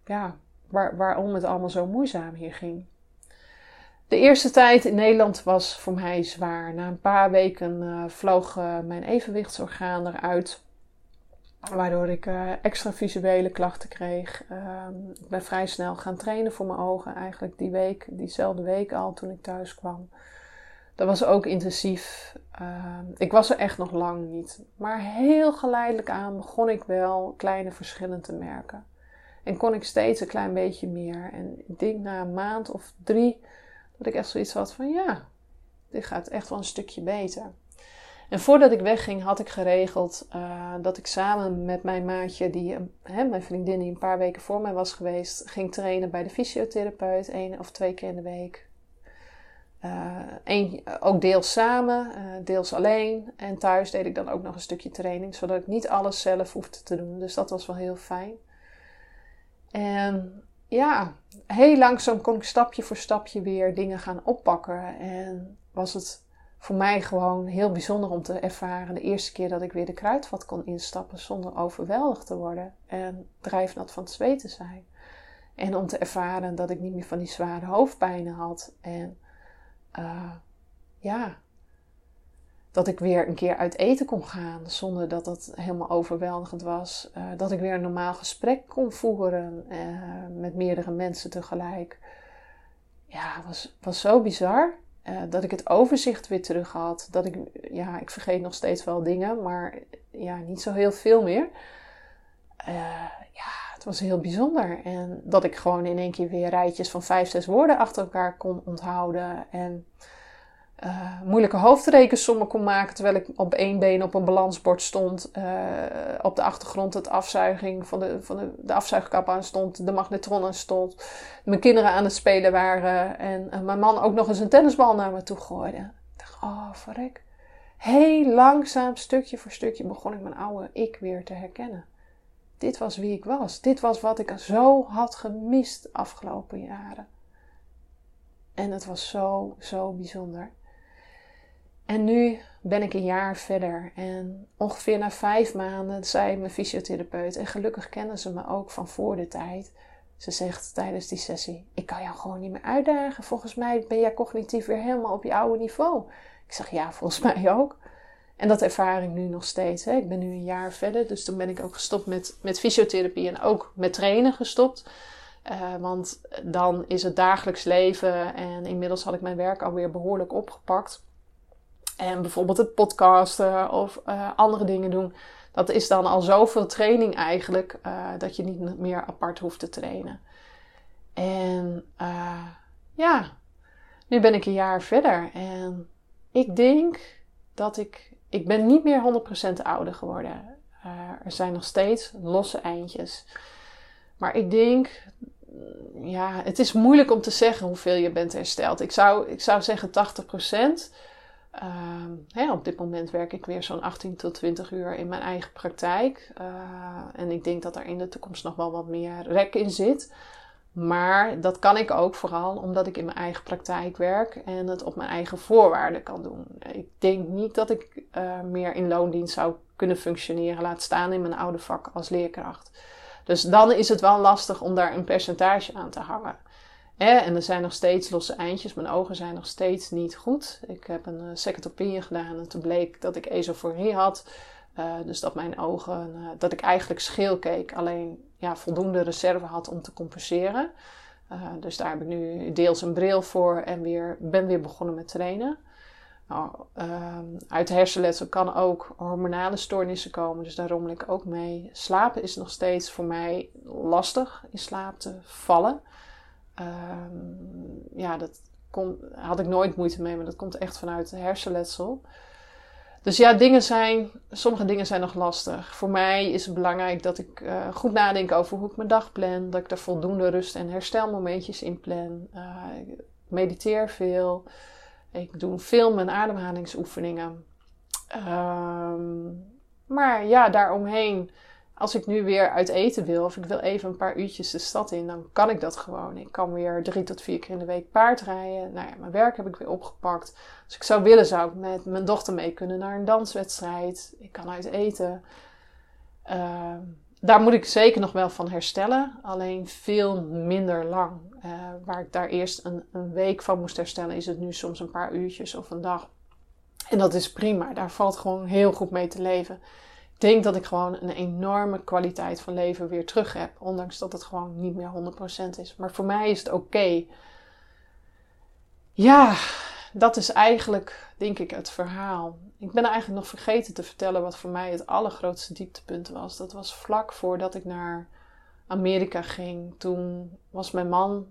ja, waar, waarom het allemaal zo moeizaam hier ging. De eerste tijd in Nederland was voor mij zwaar. Na een paar weken uh, vloog uh, mijn evenwichtsorgaan eruit. Waardoor ik uh, extra visuele klachten kreeg. Ehm, ik ben vrij snel gaan trainen voor mijn ogen. Eigenlijk die week, diezelfde week al toen ik thuis kwam. Dat was ook intensief. Ehm, ik was er echt nog lang niet. Maar heel geleidelijk aan begon ik wel kleine verschillen te merken. En kon ik steeds een klein beetje meer. En ik denk na een maand of drie dat ik echt zoiets had van ja, dit gaat echt wel een stukje beter. En voordat ik wegging had ik geregeld uh, dat ik samen met mijn maatje, die, hè, mijn vriendin die een paar weken voor mij was geweest, ging trainen bij de fysiotherapeut, één of twee keer in de week. Een, ook deels samen, deels alleen. En thuis deed ik dan ook nog een stukje training, zodat ik niet alles zelf hoefde te doen. Dus dat was wel heel fijn. En ja, heel langzaam kon ik stapje voor stapje weer dingen gaan oppakken. En was het voor mij gewoon heel bijzonder om te ervaren de eerste keer dat ik weer de kruidvat kon instappen zonder overweldigd te worden en drijfnat van het zweet te zijn. En om te ervaren dat ik niet meer van die zware hoofdpijnen had. En uh, ja, dat ik weer een keer uit eten kon gaan zonder dat het helemaal overweldigend was. Uh, dat ik weer een normaal gesprek kon voeren uh, met meerdere mensen tegelijk. Ja, was, was zo bizar. Uh, dat ik het overzicht weer terug had. Dat ik, ja, ik vergeet nog steeds wel dingen, maar ja, niet zo heel veel meer. ja, het was heel bijzonder. En dat ik gewoon in één keer weer rijtjes van vijf, zes woorden achter elkaar kon onthouden. En uh, moeilijke hoofdrekensommen kon maken terwijl ik op één been op een balansbord stond. Uh, op de achtergrond het afzuiging van de, van de, de afzuigkap aan stond, de magnetron aan stond. Mijn kinderen aan het spelen waren en uh, mijn man ook nog eens een tennisbal naar me toe gooide. Ik dacht, oh verrek. Heel langzaam, stukje voor stukje, begon ik mijn oude ik weer te herkennen. Dit was wie ik was. Dit was wat ik zo had gemist de afgelopen jaren. En het was zo, zo bijzonder. En nu ben ik een jaar verder en ongeveer na vijf maanden zei mijn fysiotherapeut, en gelukkig kennen ze me ook van voor de tijd. Ze zegt tijdens die sessie: Ik kan jou gewoon niet meer uitdagen. Volgens mij ben jij cognitief weer helemaal op je oude niveau. Ik zeg ja, volgens mij ook. En dat ervaar ik nu nog steeds. Hè. Ik ben nu een jaar verder, dus toen ben ik ook gestopt met, met fysiotherapie en ook met trainen gestopt. Uh, want dan is het dagelijks leven en inmiddels had ik mijn werk alweer behoorlijk opgepakt. En bijvoorbeeld het podcasten of uh, andere dingen doen. Dat is dan al zoveel training eigenlijk uh, dat je niet meer apart hoeft te trainen. En ja, nu ben ik een jaar verder en ik denk dat ik. Ik ben niet meer 100% ouder geworden. er zijn nog steeds losse eindjes. Maar ik denk ja, het is moeilijk om te zeggen hoeveel je bent hersteld. Ik zou, ik zou zeggen 80 Uh, op dit moment werk ik weer zo'n 18 tot 20 uur in mijn eigen praktijk. Uh, en ik denk dat er in de toekomst nog wel wat meer rek in zit. Maar dat kan ik ook vooral omdat ik in mijn eigen praktijk werk en het op mijn eigen voorwaarden kan doen. Ik denk niet dat ik uh, meer in loondienst zou kunnen functioneren, laat staan in mijn oude vak als leerkracht. Dus dan is het wel lastig om daar een percentage aan te hangen. En er zijn nog steeds losse eindjes. Mijn ogen zijn nog steeds niet goed. Ik heb een uh, opinion gedaan en toen bleek dat ik esoforie had. Uh, dus dat mijn ogen, uh, dat ik eigenlijk scheel keek, alleen ja, voldoende reserve had om te compenseren. dus daar heb ik nu deels een bril voor en weer, ben weer begonnen met trainen. Nou, ehm, uit hersenletsel kan ook hormonale stoornissen komen, dus daar rommel ik ook mee. Slapen is nog steeds voor mij lastig in slaap te vallen. Um, ja, dat kon, had ik nooit moeite mee, maar dat komt echt vanuit hersenletsel. Dus ja, dingen zijn, sommige dingen zijn nog lastig. Voor mij is het belangrijk dat ik uh, goed nadenk over hoe ik mijn dag plan. Dat ik er voldoende rust- en herstelmomentjes in plan. Uh, ik mediteer veel. Ik doe veel mijn ademhalingsoefeningen. Um, maar ja, daaromheen, als ik nu weer uit eten wil, of ik wil even een paar uurtjes de stad in, dan kan ik dat gewoon. Ik kan weer drie tot vier keer in de week paardrijden. Nou ja, mijn werk heb ik weer opgepakt. Als ik zou willen, zou ik met mijn dochter mee kunnen naar een danswedstrijd. Ik kan uit eten. Uh, daar moet ik zeker nog wel van herstellen, alleen veel minder lang. Uh, waar ik daar eerst een, week van moest herstellen, is het nu soms een paar uurtjes of een dag. En dat is prima, daar valt gewoon heel goed mee te leven. Denk dat ik gewoon een enorme kwaliteit van leven weer terug heb, ondanks dat het gewoon niet meer 100% is. Maar voor mij is het oké. Ja, dat is eigenlijk, denk ik, het verhaal. Ik ben eigenlijk nog vergeten te vertellen wat voor mij het allergrootste dieptepunt was. Dat was vlak voordat ik naar Amerika ging. Toen was mijn man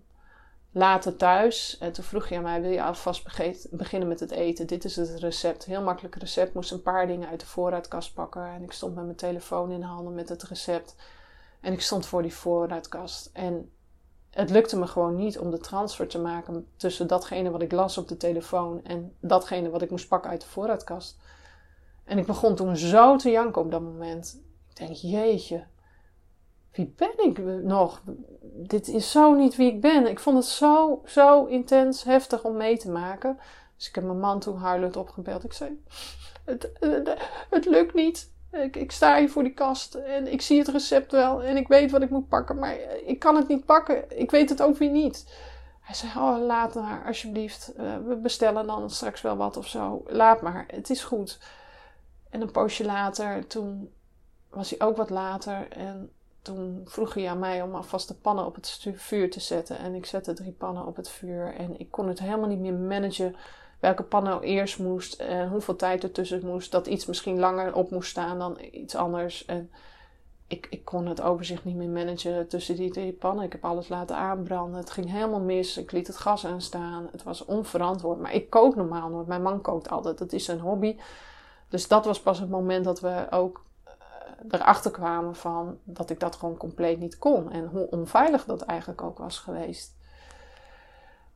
later thuis. En toen vroeg hij aan mij: Wil je alvast beginnen met het eten? Dit is het recept. Heel makkelijk recept. Moest een paar dingen uit de voorraadkast pakken. En ik stond met mijn telefoon in de handen met het recept. En ik stond voor die voorraadkast. En het lukte me gewoon niet om de transfer te maken tussen datgene wat ik las op de telefoon en datgene wat ik moest pakken uit de voorraadkast. En ik begon toen zo te janken op dat moment. Ik denk, jeetje, wie ben ik nog? Dit is zo niet wie ik ben. Ik vond het zo, zo intens heftig om mee te maken. Dus ik heb mijn man toen huilend opgebeld. Ik zei, het, het, het lukt niet. Ik, ik, sta hier voor die kast en ik zie het recept wel en ik weet wat ik moet pakken, maar ik kan het niet pakken. Ik weet het ook weer niet. Hij zei: Oh, laat maar, alsjeblieft. Uh, we bestellen dan straks wel wat of zo. Laat maar, het is goed. En een poosje later, toen was hij ook wat later en toen vroeg hij aan mij om alvast de pannen op het vuur te zetten. En ik zette drie pannen op het vuur en ik kon het helemaal niet meer managen welke pan nou eerst moest en hoeveel tijd er tussen moest. Dat iets misschien langer op moest staan dan iets anders. En ik, ik kon het overzicht niet meer managen tussen die drie pannen. Ik heb alles laten aanbranden. Het ging helemaal mis. Ik liet het gas aanstaan. Het was onverantwoord. Maar ik kook normaal nooit. Mijn man kookt altijd. Dat is zijn hobby. Dus dat was pas het moment dat we ook erachter kwamen van dat ik dat gewoon compleet niet kon. En hoe onveilig dat eigenlijk ook was geweest.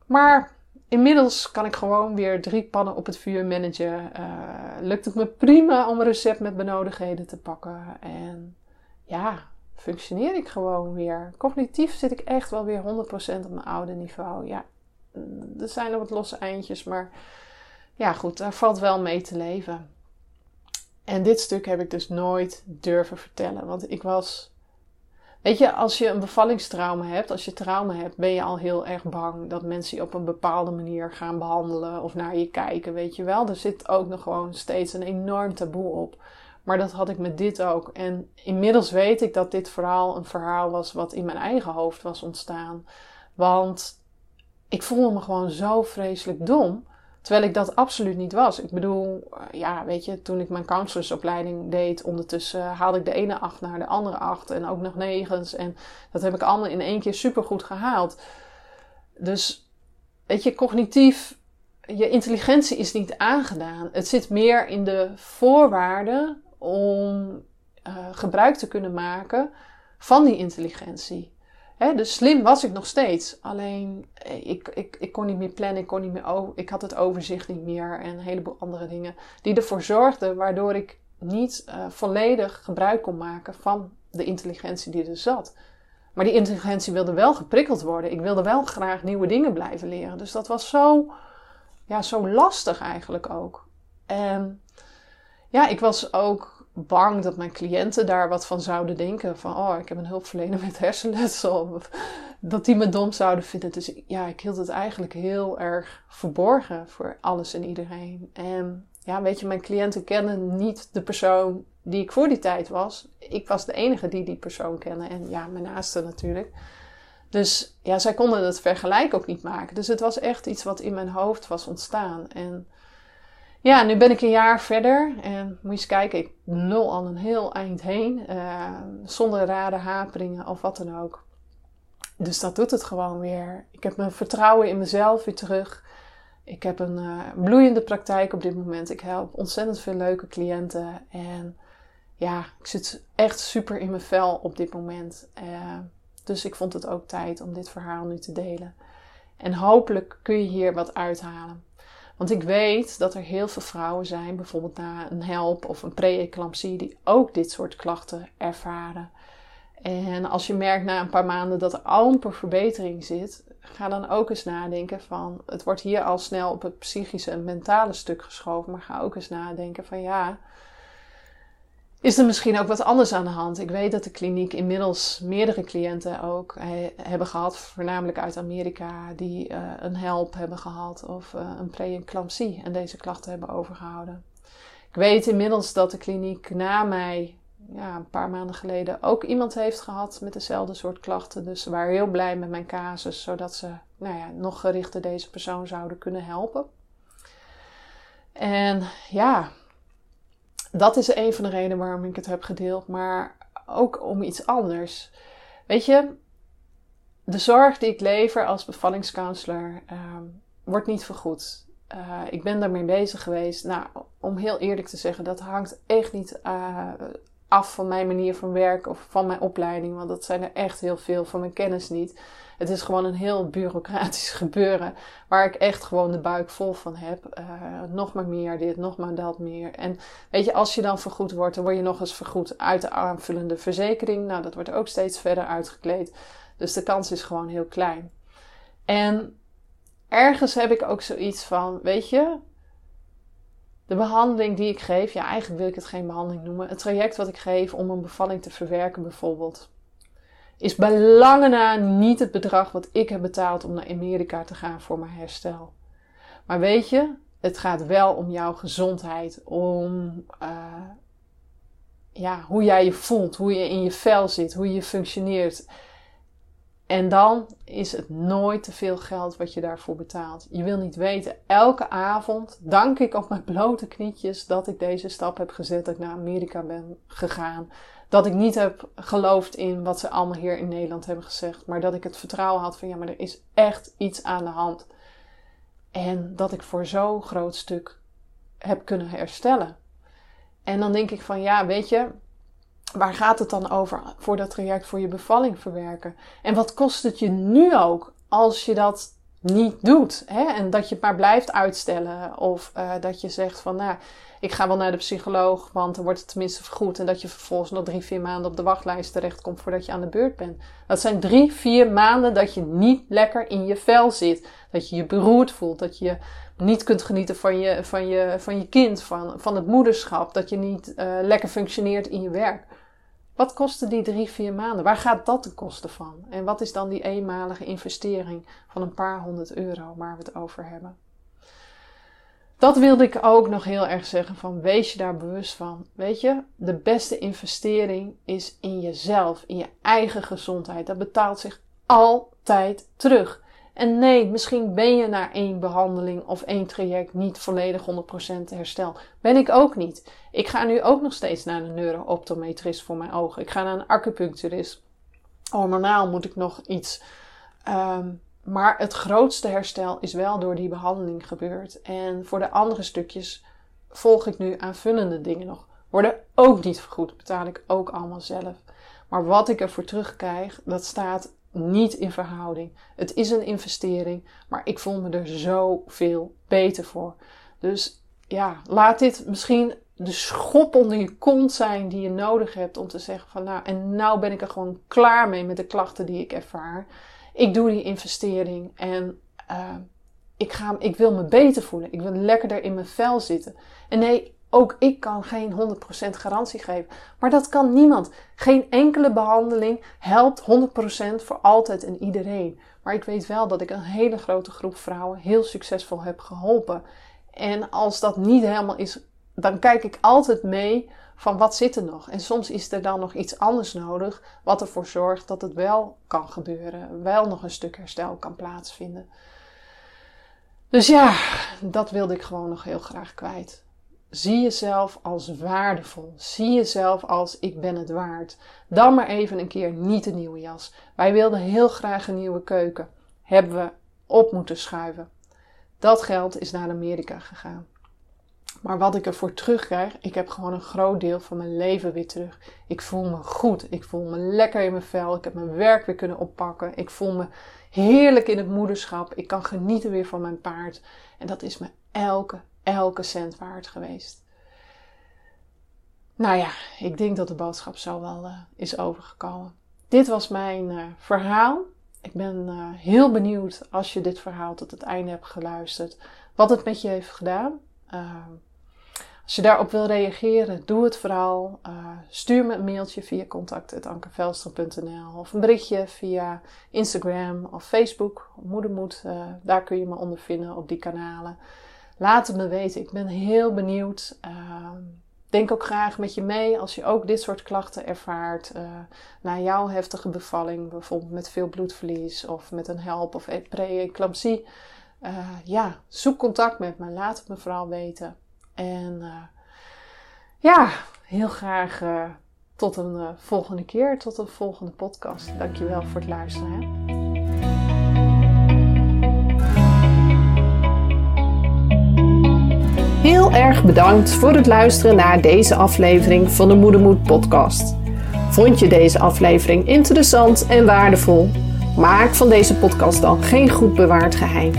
Maar Inmiddels kan ik gewoon weer drie pannen op het vuur managen. Uh, lukt het me prima om een recept met benodigdheden te pakken. En ja, functioneer ik gewoon weer. Cognitief zit ik echt wel weer 100% op mijn oude niveau. Ja, er zijn nog wat losse eindjes, maar ja, goed, daar valt wel mee te leven. En dit stuk heb ik dus nooit durven vertellen, want ik was Weet je, als je een bevallingstrauma hebt, als je trauma hebt, ben je al heel erg bang dat mensen je op een bepaalde manier gaan behandelen of naar je kijken, weet je wel. Er zit ook nog gewoon steeds een enorm taboe op. Maar dat had ik met dit ook. En inmiddels weet ik dat dit verhaal een verhaal was wat in mijn eigen hoofd was ontstaan. Want ik voelde me gewoon zo vreselijk dom. Terwijl ik dat absoluut niet was. Ik bedoel, eh, ja, weet je, toen ik mijn counsellorsopleiding deed, ondertussen haalde ik de ene acht naar de andere acht en ook nog negens. En dat heb ik allemaal in één keer supergoed gehaald. Dus, weet je, cognitief, je intelligentie is niet aangedaan. Het zit meer in de voorwaarden om uh, gebruik te kunnen maken van die intelligentie. Dus slim was ik nog steeds. Alleen eh, ik, ik, ik kon niet meer plannen, ik, kon niet meer ik had het overzicht niet meer en een heleboel andere dingen. Die ervoor zorgden waardoor ik niet uh, volledig gebruik kon maken van de intelligentie die er zat. Maar die intelligentie wilde wel geprikkeld worden. Ik wilde wel graag nieuwe dingen blijven leren. Dus dat was zo, ja, zo lastig eigenlijk ook. En ja, ik was ook bang dat mijn cliënten daar wat van zouden denken. Van, oh, ik heb een hulpverlener met hersenletsel. [LAUGHS] Dat die me dom zouden vinden. Dus ja, ik hield het eigenlijk heel erg verborgen voor alles en iedereen. En ja, weet je, mijn cliënten kennen niet de persoon die ik voor die tijd was. Ik was de enige die die persoon kende. En ja, mijn naaste natuurlijk. Dus ja, zij konden het vergelijk ook niet maken. Dus het was echt iets wat in mijn hoofd was ontstaan. En ja, nu ben ik een jaar verder en moet je eens kijken, ik nul al een heel eind heen, uh, zonder rare haperingen of wat dan ook. Dus dat doet het gewoon weer. Ik heb mijn vertrouwen in mezelf weer terug. Ik heb een uh, bloeiende praktijk op dit moment. Ik help ontzettend veel leuke cliënten. En ja, ik zit echt super in mijn vel op dit moment. Uh, dus ik vond het ook tijd om dit verhaal nu te delen. En hopelijk kun je hier wat uithalen. Want ik weet dat er heel veel vrouwen zijn, bijvoorbeeld na een help of een pre-eclampsie, die ook dit soort klachten ervaren. En als je merkt na een paar maanden dat er amper verbetering zit, ga dan ook eens nadenken van, het wordt hier al snel op het psychische en mentale stuk geschoven, maar ga ook eens nadenken van ja, is er misschien ook wat anders aan de hand. Ik weet dat de kliniek inmiddels meerdere cliënten ook eh, hebben gehad, voornamelijk uit Amerika, die uh, een help hebben gehad of uh, een preeclampsie en deze klachten hebben overgehouden. Ik weet inmiddels dat de kliniek na mij ja, een paar maanden geleden ook iemand heeft gehad met dezelfde soort klachten. Dus ze waren heel blij met mijn casus, zodat ze nou ja, nog gerichter deze persoon zouden kunnen helpen. En ja, dat is een van de redenen waarom ik het heb gedeeld, maar ook om iets anders. Weet je, de zorg die ik lever als bevallingscounselor ehm, wordt niet vergoed. Uh, ik ben daarmee bezig geweest. Nou, om heel eerlijk te zeggen, dat hangt echt niet uh, af van mijn manier van werken of van mijn opleiding, want dat zijn er echt heel veel van mijn kennis niet. Het is gewoon een heel bureaucratisch [LAUGHS] gebeuren waar ik echt gewoon de buik vol van heb. Uh, nog maar meer dit, nog maar dat meer. En weet je, als je dan vergoed wordt, dan word je nog eens vergoed uit de aanvullende verzekering. Nou, dat wordt ook steeds verder uitgekleed. Dus de kans is gewoon heel klein. En ergens heb ik ook zoiets van, weet je, de behandeling die ik geef, ja, eigenlijk wil ik het geen behandeling noemen. Het traject wat ik geef om een bevalling te verwerken, bijvoorbeeld, is bij lange na niet het bedrag wat ik heb betaald om naar Amerika te gaan voor mijn herstel. Maar weet je, het gaat wel om jouw gezondheid, om uh, ja, hoe jij je voelt, hoe je in je vel zit, hoe je functioneert. En dan is het nooit te veel geld wat je daarvoor betaalt. Je wil niet weten, elke avond dank ik op mijn blote knietjes dat ik deze stap heb gezet, dat ik naar Amerika ben gegaan. Dat ik niet heb geloofd in wat ze allemaal hier in Nederland hebben gezegd, maar dat ik het vertrouwen had van ja, maar er is echt iets aan de hand. En dat ik voor zo'n groot stuk heb kunnen herstellen. En dan denk ik van ja, weet je, waar gaat het dan over voor dat traject voor je bevalling verwerken? En wat kost het je nu ook als je dat niet doet? Hè? En dat je het maar blijft uitstellen. Of uh, dat je zegt van, nou, ik ga wel naar de psycholoog, want dan wordt het tenminste vergoed. En dat je vervolgens nog drie, vier maanden op de wachtlijst terechtkomt voordat je aan de beurt bent. Dat zijn drie, vier maanden dat je niet lekker in je vel zit. Dat je je beroerd voelt. Dat je niet kunt genieten van je, van je, van je kind, van, van het moederschap. Dat je niet uh, lekker functioneert in je werk. Wat kosten die drie, vier maanden? Waar gaat dat de kosten van? En wat is dan die eenmalige investering van een paar honderd euro waar we het over hebben? Dat wilde ik ook nog heel erg zeggen van wees je daar bewust van. Weet je, de beste investering is in jezelf, in je eigen gezondheid. Dat betaalt zich altijd terug. En nee, misschien ben je na één behandeling of één traject niet volledig 100% hersteld. Ben ik ook niet. Ik ga nu ook nog steeds naar een neurooptometrist voor mijn ogen. Ik ga naar een acupuncturist. Hormonaal moet ik nog iets. Um, maar het grootste herstel is wel door die behandeling gebeurd. En voor de andere stukjes volg ik nu aanvullende dingen nog. Worden ook niet vergoed, betaal ik ook allemaal zelf. Maar wat ik ervoor terugkrijg, dat staat niet in verhouding. Het is een investering, maar ik voel me er zoveel beter voor. Dus ja, laat dit misschien de schop onder je kont zijn die je nodig hebt om te zeggen van nou, en nou ben ik er gewoon klaar mee met de klachten die ik ervaar. Ik doe die investering en uh, ik, ga, ik wil me beter voelen. Ik wil lekkerder in mijn vel zitten. En nee, ook ik kan geen 100% garantie geven. Maar dat kan niemand. Geen enkele behandeling helpt 100% voor altijd en iedereen. Maar ik weet wel dat ik een hele grote groep vrouwen heel succesvol heb geholpen. En als dat niet helemaal is, dan kijk ik altijd mee van wat zit er nog. En soms is er dan nog iets anders nodig, wat ervoor zorgt dat het wel kan gebeuren, wel nog een stuk herstel kan plaatsvinden. Dus ja, dat wilde ik gewoon nog heel graag kwijt. Zie jezelf als waardevol. Zie jezelf als ik ben het waard. Dan maar even een keer niet een nieuwe jas. Wij wilden heel graag een nieuwe keuken. Hebben we op moeten schuiven. Dat geld is naar Amerika gegaan. Maar wat ik ervoor terugkrijg, ik heb gewoon een groot deel van mijn leven weer terug. Ik voel me goed. Ik voel me lekker in mijn vel. Ik heb mijn werk weer kunnen oppakken. Ik voel me heerlijk in het moederschap. Ik kan genieten weer van mijn paard. En dat is me elke, elke cent waard geweest. Nou ja, ik denk dat de boodschap zo wel uh, is overgekomen. Dit was mijn uh, verhaal. Ik ben uh, heel benieuwd als je dit verhaal tot het einde hebt geluisterd, wat het met je heeft gedaan. Ehm, als je daarop wil reageren, doe het vooral. Stuur me een mailtje via contact.ankervelster.nl of een berichtje via Instagram of Facebook. Moedermoed, daar kun je me onder vinden op die kanalen. Laat het me weten. Ik ben heel benieuwd. Uh, denk ook graag met je mee als je ook dit soort klachten ervaart. Uh, na jouw heftige bevalling, bijvoorbeeld met veel bloedverlies of met een help of pre-eclampsie. ja, zoek contact met me. Laat het me vooral weten. En uh, ja, heel graag tot een volgende keer, tot een volgende podcast. Dankjewel voor het luisteren. Hè? Heel erg bedankt voor het luisteren naar deze aflevering van de Moedermoed podcast. Vond je deze aflevering interessant en waardevol? Maak van deze podcast dan geen goed bewaard geheim.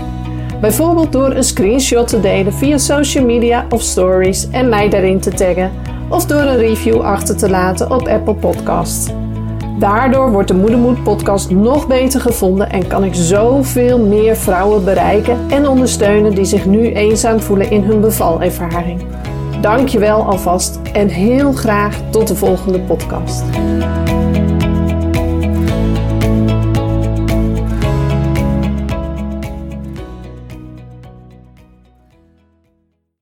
Bijvoorbeeld door een screenshot te delen via social media of stories en mij daarin te taggen, of door een review achter te laten op Apple Podcasts. Daardoor wordt de Moedermoed podcast nog beter gevonden en kan ik zoveel meer vrouwen bereiken en ondersteunen die zich nu eenzaam voelen in hun bevalervaring. Dankjewel alvast en heel graag tot de volgende podcast.